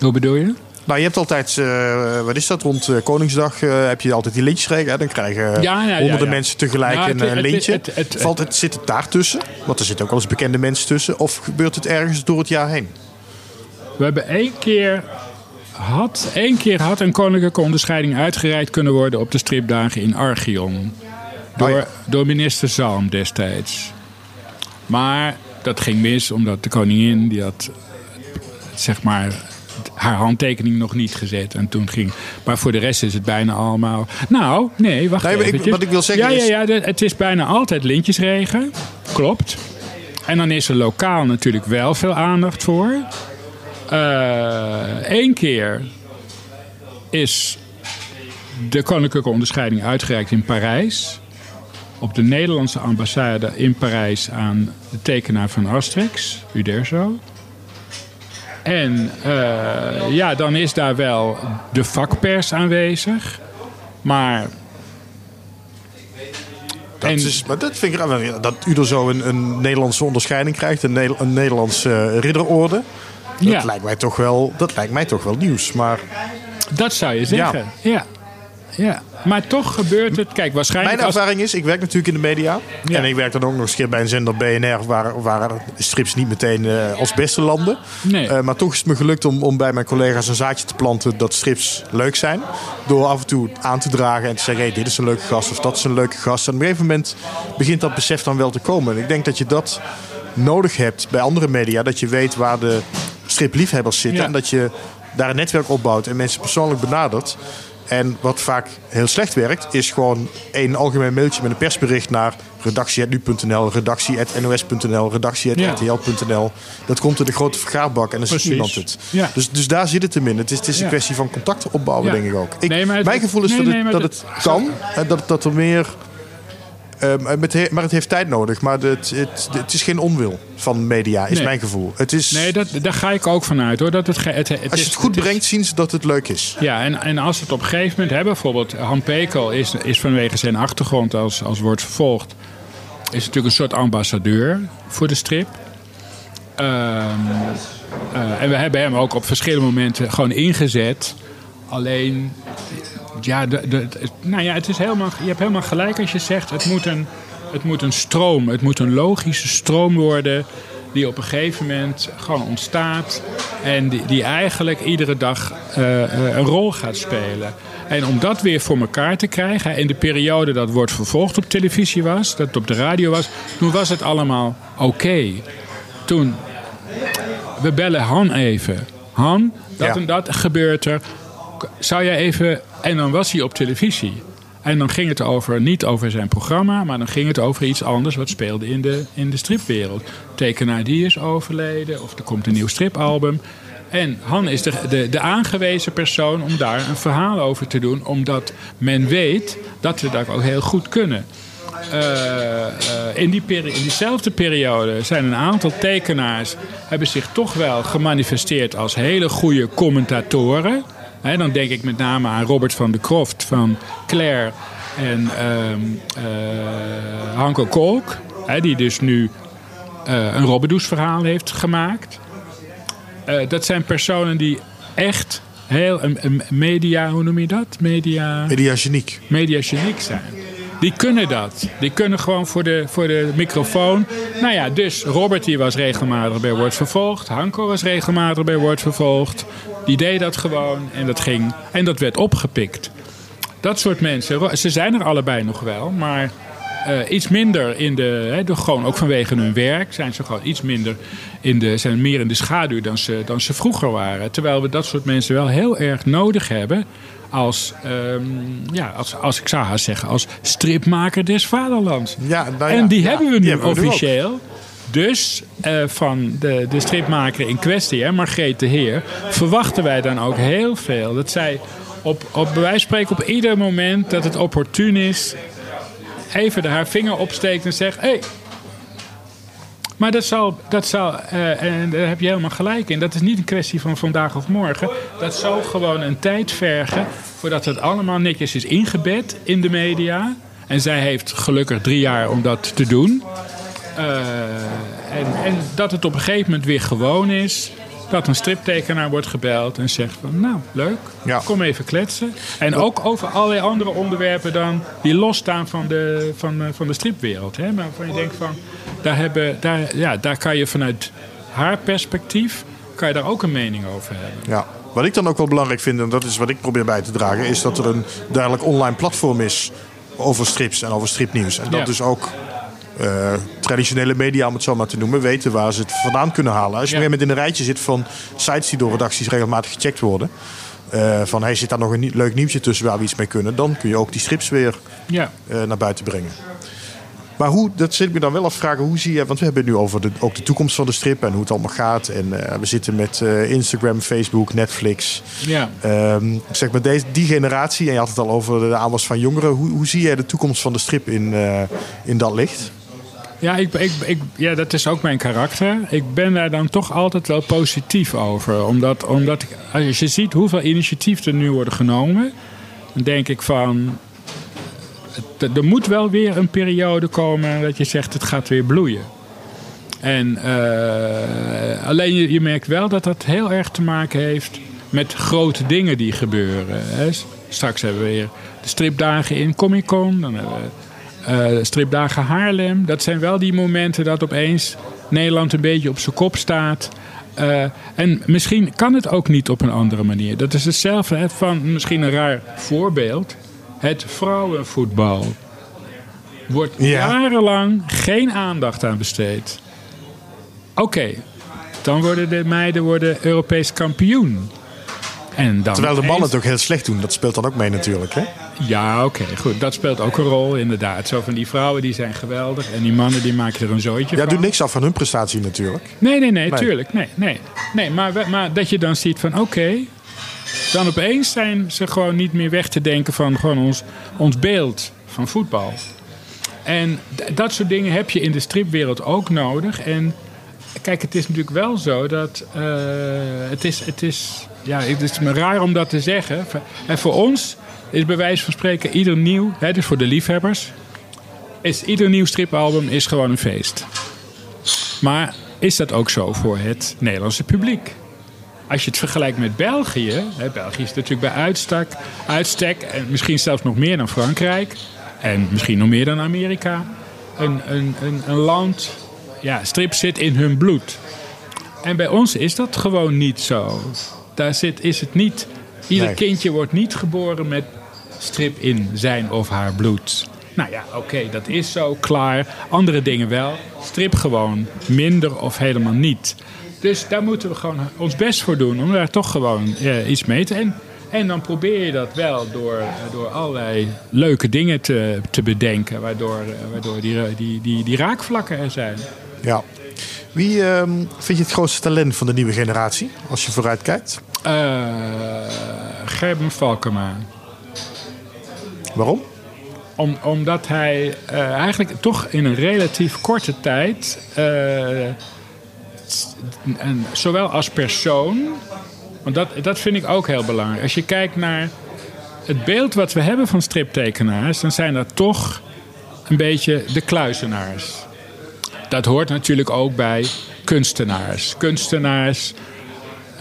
Hoe bedoel je? Nou, je hebt altijd, uh, wat is dat, rond uh, Koningsdag uh, heb je altijd die lintjes gekregen. Dan krijgen ja, ja, honderden ja, mensen tegelijk nou, het, een lintje. Het, het, Valt het, zit het daar tussen? Want er zitten ook wel eens bekende mensen tussen. Of gebeurt het ergens door het jaar heen? We hebben één keer had, één keer had een koninklijke onderscheiding uitgereikt kunnen worden op de stripdagen in Archeon. Door, oh door minister Zalm destijds. Maar dat ging mis omdat de koningin die had zeg maar haar handtekening nog niet gezet. En toen ging. Maar voor de rest is het bijna allemaal. Nou, nee, wacht nee, even. Wat ik wil zeggen ja, is. Ja, ja, het is bijna altijd lintjesregen. Klopt. En dan is er lokaal natuurlijk wel veel aandacht voor. Eén eh, keer is de koninklijke onderscheiding uitgereikt in Parijs. Op de Nederlandse ambassade in Parijs aan de tekenaar van Asterix, Uderzo. En uh, ja, dan is daar wel de vakpers aanwezig. Maar. Dat, is, maar dat vind ik dat Uderzo een, een Nederlandse onderscheiding krijgt, een, ne een Nederlandse ridderorde. Dat, ja. lijkt mij toch wel, dat lijkt mij toch wel nieuws. Maar... Dat zou je zeggen, ja. ja. Maar toch gebeurt het. Kijk, waarschijnlijk. Mijn ervaring is, ik werk natuurlijk in de media. En ik werk dan ook nog eens keer bij een zender BNR, waar, waar strips niet meteen uh, als beste landen. Nee. Uh, maar toch is het me gelukt om, om bij mijn collega's een zaadje te planten dat strips leuk zijn. Door af en toe aan te dragen en te zeggen: hey, dit is een leuke gast of dat is een leuke gast. En op een gegeven moment begint dat besef dan wel te komen. En ik denk dat je dat nodig hebt bij andere media. Dat je weet waar de stripliefhebbers zitten. En dat je daar een netwerk opbouwt en mensen persoonlijk benadert. En wat vaak heel slecht werkt, is gewoon een algemeen mailtje met een persbericht naar redactie.nu.nl, redactie.nos.nl, redactie.rtl.nl. Dat komt in de grote vergaarbak en dan ziet niemand het. Ja. Dus, dus daar zit het hem in. Het is, het is een kwestie van contacten opbouwen, denk ik ook. Ik, mijn gevoel is dat het, dat het kan. En dat, dat er meer Ehm, maar het heeft tijd nodig. Maar het, het, het is geen onwil van media, is mijn gevoel. Het is, nee, dat, daar ga ik ook vanuit hoor. Dat het, het, het als je het goed brengt, zien ze dat het leuk is. Ja, en, en als het op een gegeven moment hebben, bijvoorbeeld Han Pekel is, is vanwege zijn achtergrond als, als wordt vervolgd, is natuurlijk een soort ambassadeur voor de strip. Ehm, eh, en we hebben hem ook op verschillende momenten gewoon ingezet. Alleen ja, de, de, nou ja, het is helemaal, je hebt helemaal gelijk als je zegt... Het moet, een, het moet een stroom, het moet een logische stroom worden... die op een gegeven moment gewoon ontstaat... en die, die eigenlijk iedere dag uh, een rol gaat spelen. En om dat weer voor elkaar te krijgen... in de periode dat wordt vervolgd op televisie was... dat het op de radio was... toen was het allemaal oké. Toen... We bellen Han even. Han, dat en dat gebeurt er zou jij even. En dan was hij op televisie. En dan ging het over, niet over zijn programma, maar dan ging het over iets anders wat speelde in de, in de stripwereld. Tekenaar die is overleden, of er komt een nieuw stripalbum. En Han is de, de, aangewezen persoon om daar een verhaal over te doen, omdat men weet dat we dat ook heel goed kunnen. Uh, in, die in diezelfde periode zijn een aantal tekenaars hebben zich toch wel gemanifesteerd als hele goede commentatoren dan denk ik met name aan Robert van de Kroft van Claire en um, Hanko Kolk. die dus nu uh, een Robbedoes verhaal heeft gemaakt. Uh, dat zijn personen die echt heel een, media, hoe noem je dat? Media... Mediageniek. Mediageniek zijn. Die kunnen dat. Die kunnen gewoon voor de, voor de microfoon. Nou ja, dus Robert die was regelmatig bij Wordt Vervolgd. Hanko was regelmatig bij Wordt Vervolgd. Die deed dat gewoon en dat ging. En dat werd opgepikt. Dat soort mensen, ze zijn er allebei nog wel, maar uh, iets minder in de. Hè, gewoon ook vanwege hun werk zijn ze gewoon iets minder in de. zijn meer in de schaduw dan ze, dan ze vroeger waren. Terwijl we dat soort mensen wel heel erg nodig hebben. Als, um, ja, als, als ik zou haar zeggen, als stripmaker des vaderlands. Ja, nou ja, en die hebben we nu officieel. Dus uh, van de, de stripmaker in kwestie, hè, de Heer, verwachten wij dan ook heel veel. Dat zij op, op van spreken op ieder moment dat het opportun is, even de haar vinger opsteekt en zegt: Hé, hey, maar dat zal, dat zal uh, en daar heb je helemaal gelijk in. Dat is niet een kwestie van vandaag of morgen. Dat zal gewoon een tijd vergen voordat het allemaal netjes is ingebed in de media. En zij heeft gelukkig drie jaar om dat te doen. Uh, en, en, dat het op een gegeven moment weer gewoon is. dat een striptekenaar wordt gebeld en zegt van nou leuk, Ja. kom even kletsen. En ook over allerlei andere onderwerpen dan die losstaan van de, van, eh, van de stripwereld. Hè? Maar waarvan je denkt van daar, hebben, daar, ja, daar kan je vanuit haar perspectief kan je daar ook een mening over hebben. Ja. Wat ik dan ook wel belangrijk vind, en dat is wat ik probeer bij te dragen, is dat er een duidelijk online platform is over strips en over stripnieuws. En dat Ja. dus ook eh, traditionele media, om het zo maar te noemen, weten waar ze het vandaan kunnen halen. Als je Ja. weer met in een rijtje zit van sites die door redacties regelmatig gecheckt worden. eh, van hey, zit daar nog een leuk nieuwtje tussen waar we iets mee kunnen, dan kun je ook die strips weer Ja, eh, naar buiten brengen. Maar hoe, dat zit ik me dan wel af te vragen, hoe zie je, want we hebben het nu over de, ook de toekomst van de strip en hoe het allemaal gaat. En we zitten met Instagram, Facebook, Netflix. ja. Ehm, zeg maar deze, die generatie, en je had het al over de aanwas van jongeren. Hoe, hoe zie jij de toekomst van de strip in, in dat licht? Ja, ik, ik, ik, ja, dat is ook mijn karakter. Ik ben daar dan toch altijd wel positief over. Omdat, omdat als je ziet hoeveel initiatieven er nu worden genomen, dan denk ik van. Er moet wel weer een periode komen dat je zegt het gaat weer bloeien. En eh, alleen je, je merkt wel dat dat heel erg te maken heeft met grote dingen die gebeuren. Hè. Straks hebben we weer de stripdagen in Comic Con. Dan hebben we eh, stripdagen Haarlem. Dat zijn wel die momenten dat opeens Nederland een beetje op zijn kop staat. Eh, en misschien kan het ook niet op een andere manier. Dat is hetzelfde hè, van misschien een raar voorbeeld. Het vrouwenvoetbal. Wordt Ja. jarenlang geen aandacht aan besteed. Oké, dan worden de meiden worden Europees kampioen. En dan Terwijl de mannen het ook heel slecht doen. Dat speelt dan ook mee natuurlijk. Hè? ja, oké, goed. Dat speelt ook een rol, inderdaad. Zo van die vrouwen die zijn geweldig en die mannen die maken er een zooitje Ja, van. doet niks af van hun prestatie natuurlijk. Nee, nee, nee, Nee. tuurlijk. Nee, nee. nee maar, maar dat je dan ziet van oké, dan opeens zijn ze gewoon niet meer weg te denken van gewoon ons, ons beeld van voetbal. En dat soort dingen heb je in de stripwereld ook nodig. En kijk, het is natuurlijk wel zo dat eh, het is, het is, ja, het is me raar om dat te zeggen. En voor ons is bij wijze van spreken ieder nieuw, hè, dus voor de liefhebbers, is ieder nieuw stripalbum is gewoon een feest. Maar is dat ook zo voor het Nederlandse publiek? Als je het vergelijkt met België, hè, België is natuurlijk bij uitstek, uitstek, en misschien zelfs nog meer dan Frankrijk, en misschien nog meer dan Amerika, een, een, een, een land, ja, strip zit in hun bloed. En bij ons is dat gewoon niet zo. Daar zit, is het niet, ieder Nee. kindje wordt niet geboren met strip in zijn of haar bloed. Nou ja, oké, dat is zo, klaar. Andere dingen wel. Strip gewoon minder of helemaal niet. Dus daar moeten we gewoon ons best voor doen om daar toch gewoon eh, iets mee te... En, en dan probeer je dat wel door, eh, door allerlei leuke dingen te, te bedenken... waardoor, eh, waardoor die, die, die, die raakvlakken er zijn. Ja. Wie ehm, vind je het grootste talent van de nieuwe generatie? Als je vooruit kijkt. Eh Gerben Valkema. Waarom? Om, omdat hij eh, eigenlijk toch in een relatief korte tijd, eh, en zowel als persoon, want dat, dat vind ik ook heel belangrijk. Als je kijkt naar het beeld wat we hebben van striptekenaars, dan zijn dat toch een beetje de kluizenaars. Dat hoort natuurlijk ook bij kunstenaars. Kunstenaars,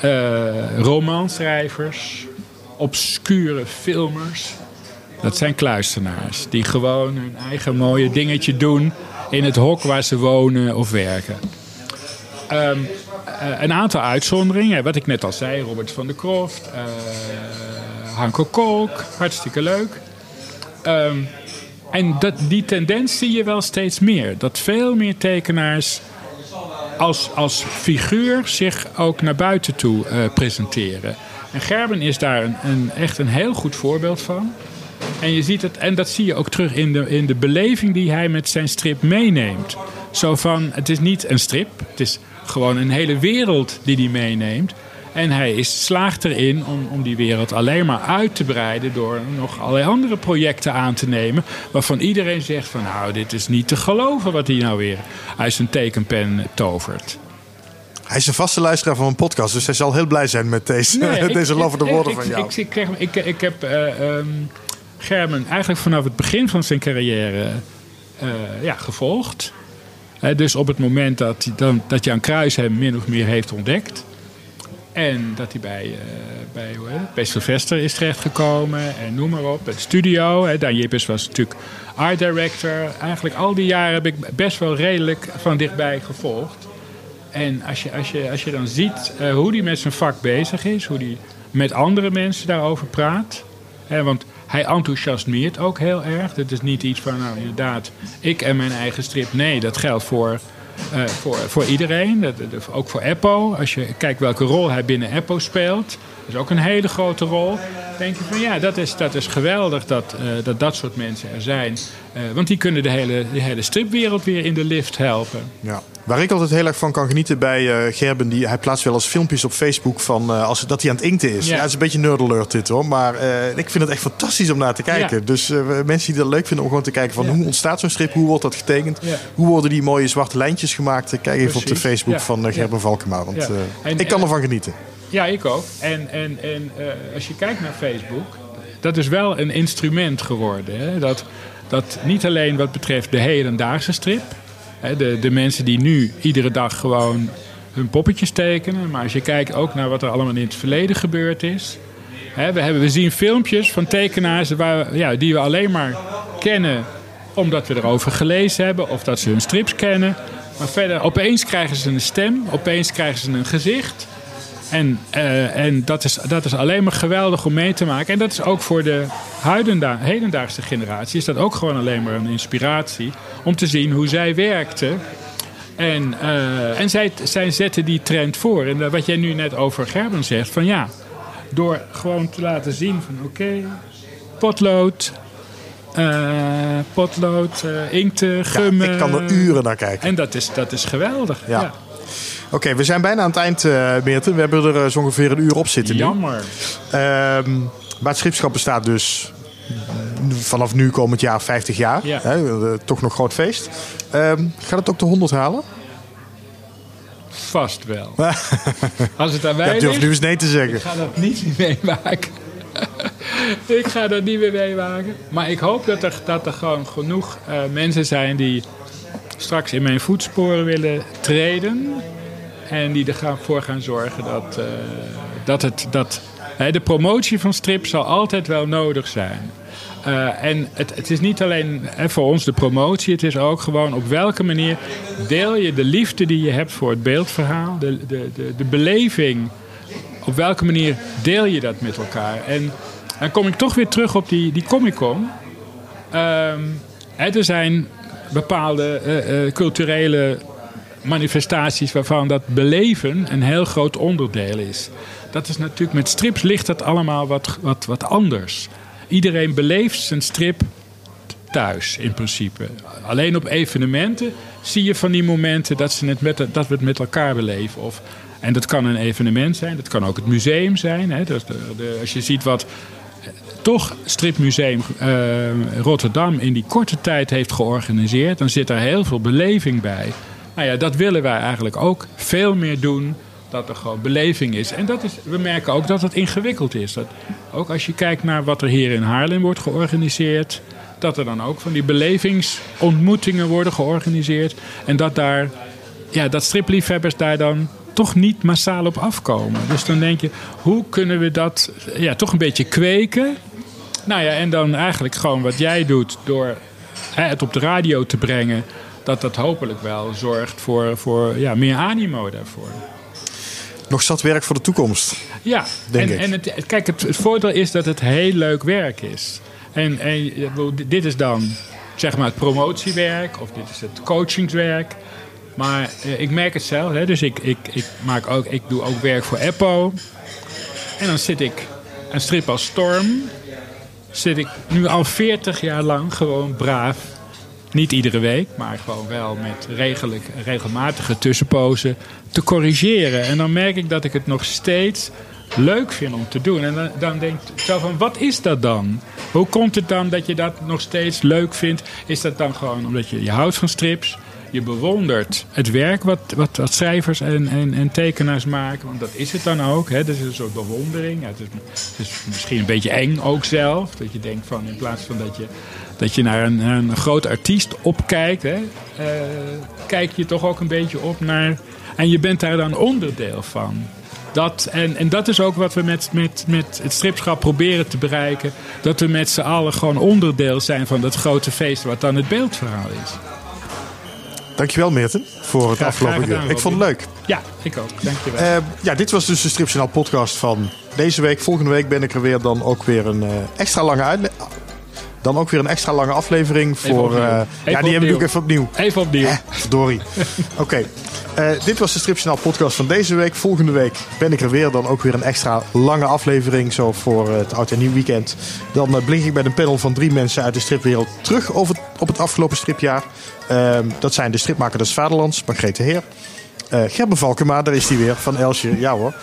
eh romanschrijvers, obscure filmers. Dat zijn kluistenaars die gewoon hun eigen mooie dingetje doen in het hok waar ze wonen of werken. Ehm, eh, een aantal uitzonderingen, wat ik net al zei, Robert van der Kroft, eh Hanko Kolk, hartstikke leuk. Ehm, en dat, die tendens zie je wel steeds meer. Dat veel meer tekenaars als, als figuur zich ook naar buiten toe eh, presenteren. En Gerben is daar een, een, echt een heel goed voorbeeld van. En, je ziet het, en dat zie je ook terug in de, in de beleving die hij met zijn strip meeneemt. Zo van, het is niet een strip, het is gewoon een hele wereld die hij meeneemt. En hij is, slaagt erin om, om die wereld alleen maar uit te breiden door nog allerlei andere projecten aan te nemen. Waarvan iedereen zegt van nou, dit is niet te geloven wat hij nou weer uit zijn tekenpen tovert. Hij is een vaste luisteraar van mijn podcast, dus hij zal heel blij zijn met deze, Nee, deze ik- lovende ik- woorden ik, van jou. Ik, ik, krijg- ik, ik heb ehm, Gerben eigenlijk vanaf het begin van zijn carrière eh, ja, gevolgd. Eh, dus op het moment dat, dan, dat Jan Kruis hem min of meer heeft ontdekt. En dat hij bij, uh, bij, hoe bij Sylvester is terechtgekomen en noem maar op. Het studio. Hè. Dan was natuurlijk art director. Eigenlijk al die jaren heb ik best wel redelijk van dichtbij gevolgd. En als je, als je, als je dan ziet uh, hoe hij met zijn vak bezig is, hoe hij met andere mensen daarover praat. Hè, want hij enthousiasmeert ook heel erg. Het is niet iets van, nou inderdaad, ik en mijn eigen strip. Nee, dat geldt voor uh, voor, voor iedereen. Ook voor Eppo. Als je kijkt welke rol hij binnen Eppo speelt. Is ook een hele grote rol. denk je van ja, dat is, dat is geweldig dat, uh, dat dat soort mensen er zijn. Uh, want die kunnen de hele, de hele stripwereld weer in de lift helpen. Ja. Waar ik altijd heel erg van kan genieten bij uh, Gerben, die, hij plaatst wel eens filmpjes op Facebook van uh, als, dat hij aan het inkten is. Ja, ja het is een beetje nerd alert dit hoor, maar uh, ik vind het echt fantastisch om naar te kijken. Ja. Dus mensen die het leuk vinden om gewoon te kijken van hoe ontstaat zo'n strip, hoe wordt dat getekend, hoe worden die mooie zwarte lijntjes gemaakt. Kijk even Precies. op de Facebook van Gerben Valkema, want en, ik kan ervan genieten. Ja, ik ook. En, en, en als je kijkt naar Facebook, dat is wel een instrument geworden. Hè? Dat, dat niet alleen wat betreft de hedendaagse strip de, de mensen die nu iedere dag gewoon hun poppetjes tekenen. Maar als je kijkt ook naar wat er allemaal in het verleden gebeurd is. we, hebben, we zien filmpjes van tekenaars waar, ja, die we alleen maar kennen omdat we erover gelezen hebben of dat ze hun strips kennen. Maar verder, opeens krijgen ze een stem, opeens krijgen ze een gezicht. En, uh, en dat, is, dat is alleen maar geweldig om mee te maken. En dat is ook voor de huidenda hedendaagse generatie... is dat ook gewoon alleen maar een inspiratie... om te zien hoe zij werkte. En, uh, en zij, zij zetten die trend voor. En wat jij nu net over Gerben zegt... van ja, door gewoon te laten zien van oké... Okay, potlood, uh, potlood, uh, inkten, gummen. Ja, ik kan er uren naar kijken. En dat is, dat is geweldig. Ja. ja. Oké, okay, we zijn bijna aan het eind, uh, Meerten. We hebben er uh, zo ongeveer een uur op zitten. Jammer. Um, maar het schipschap bestaat dus vanaf nu komend jaar 50 jaar. Ja. Hè, uh, toch nog groot feest. Um, gaat het ook de 100 halen? Vast wel. Als het aan mij ja, durf nu eens nee te zeggen. Ik ga dat niet meer meemaken. ik ga dat niet meer meemaken. Maar ik hoop dat er, dat er gewoon genoeg uh, mensen zijn die straks in mijn voetsporen willen treden. En die ervoor gaan zorgen dat, uh, dat, het, dat hè, de promotie van strip zal altijd wel nodig zijn. Uh, en het, het, is niet alleen hè, voor ons de promotie, het is ook gewoon op welke manier deel je de liefde die je hebt voor het beeldverhaal, de, de, de, de beleving. Op welke manier deel je dat met elkaar? En dan kom ik toch weer terug op die, die Comic Con. Um, er zijn bepaalde uh, culturele manifestaties waarvan dat beleven een heel groot onderdeel is. Dat is natuurlijk met strips ligt dat allemaal wat, wat, wat anders. Iedereen beleeft zijn strip thuis in principe. Alleen op evenementen zie je van die momenten dat, ze het met, dat we het met elkaar beleven. Of, en dat kan een evenement zijn, dat kan ook het museum zijn. Hè. Dus de, de, als je ziet wat toch Stripmuseum uh, Rotterdam in die korte tijd heeft georganiseerd, dan zit er heel veel beleving bij. Nou ja, dat willen wij eigenlijk ook veel meer doen. Dat er gewoon beleving is. En dat is, we merken ook dat het ingewikkeld is. Dat, ook als je kijkt naar wat er hier in Haarlem wordt georganiseerd. Dat er dan ook van die belevingsontmoetingen worden georganiseerd. En dat daar, ja, dat stripliefhebbers daar dan toch niet massaal op afkomen. Dus dan denk je, hoe kunnen we dat ja, toch een beetje kweken? Nou ja, en dan eigenlijk gewoon wat jij doet door het op de radio te brengen dat dat hopelijk wel zorgt voor, voor ja, meer animo daarvoor. Nog zat werk voor de toekomst. Ja, denk en, ik. en het, kijk, het, het voordeel is dat het heel leuk werk is. En, en dit is dan zeg maar het promotiewerk of dit is het coachingswerk. Maar eh, ik merk het zelf, hè, dus ik, ik, ik, maak ook, ik doe ook werk voor Eppo. En dan zit ik een strip als Storm. Zit ik nu al 40 jaar lang gewoon braaf niet iedere week, maar gewoon wel met regelijk, regelmatige tussenpozen te corrigeren. En dan merk ik dat ik het nog steeds leuk vind om te doen. En dan, dan denk ik zo van, wat is dat dan? Hoe komt het dan dat je dat nog steeds leuk vindt? Is dat dan gewoon omdat je, je houdt van strips? Je bewondert het werk wat, wat, wat schrijvers en, en, en, tekenaars maken. Want dat is het dan ook. Hè? Dat is een soort bewondering. Het, is, misschien een beetje eng ook zelf. Dat je denkt van in plaats van dat je dat je naar een, een groot artiest opkijkt, hè, uh, kijk je toch ook een beetje op naar. En je bent daar dan onderdeel van. Dat, en, en dat is ook wat we met, met, met het stripschap proberen te bereiken. Dat we met z'n allen gewoon onderdeel zijn van dat grote feest wat dan het beeldverhaal is. Dankjewel Meerten voor het Graag- afgelopen gedaan, uur. Ik vond het leuk. Ja, ik ook. Dankjewel. Eh, ja, dit was dus de Stripjournaal podcast van deze week. Volgende week ben ik er weer dan ook weer een eh, extra lange Dan ook weer een extra lange aflevering voor. eh, Even ja, die hebben we ook even opnieuw. Even opnieuw. Eh, verdorie. Oké. Dit was de Stripjournaal podcast van deze week. Volgende week ben ik er weer. Dan ook weer een extra lange aflevering. Zo voor het Oud en Nieuw weekend. Dan eh, blik ik met een panel van drie mensen uit de stripwereld terug over, op het afgelopen stripjaar. Ehm, dat zijn de stripmaker des Vaderlands, Margrethe Heer. Eh Gerben Valkema, daar is hij weer, van Elsje. Ja hoor.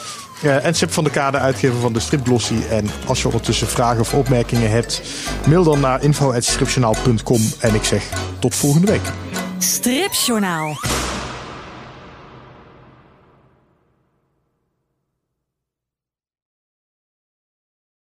Eh, en Sip van de Kade, uitgever van de Stripglossie. En als je ondertussen vragen of opmerkingen hebt, mail dan naar info.stripjournaal.com. En ik zeg tot volgende week. Stripjournaal.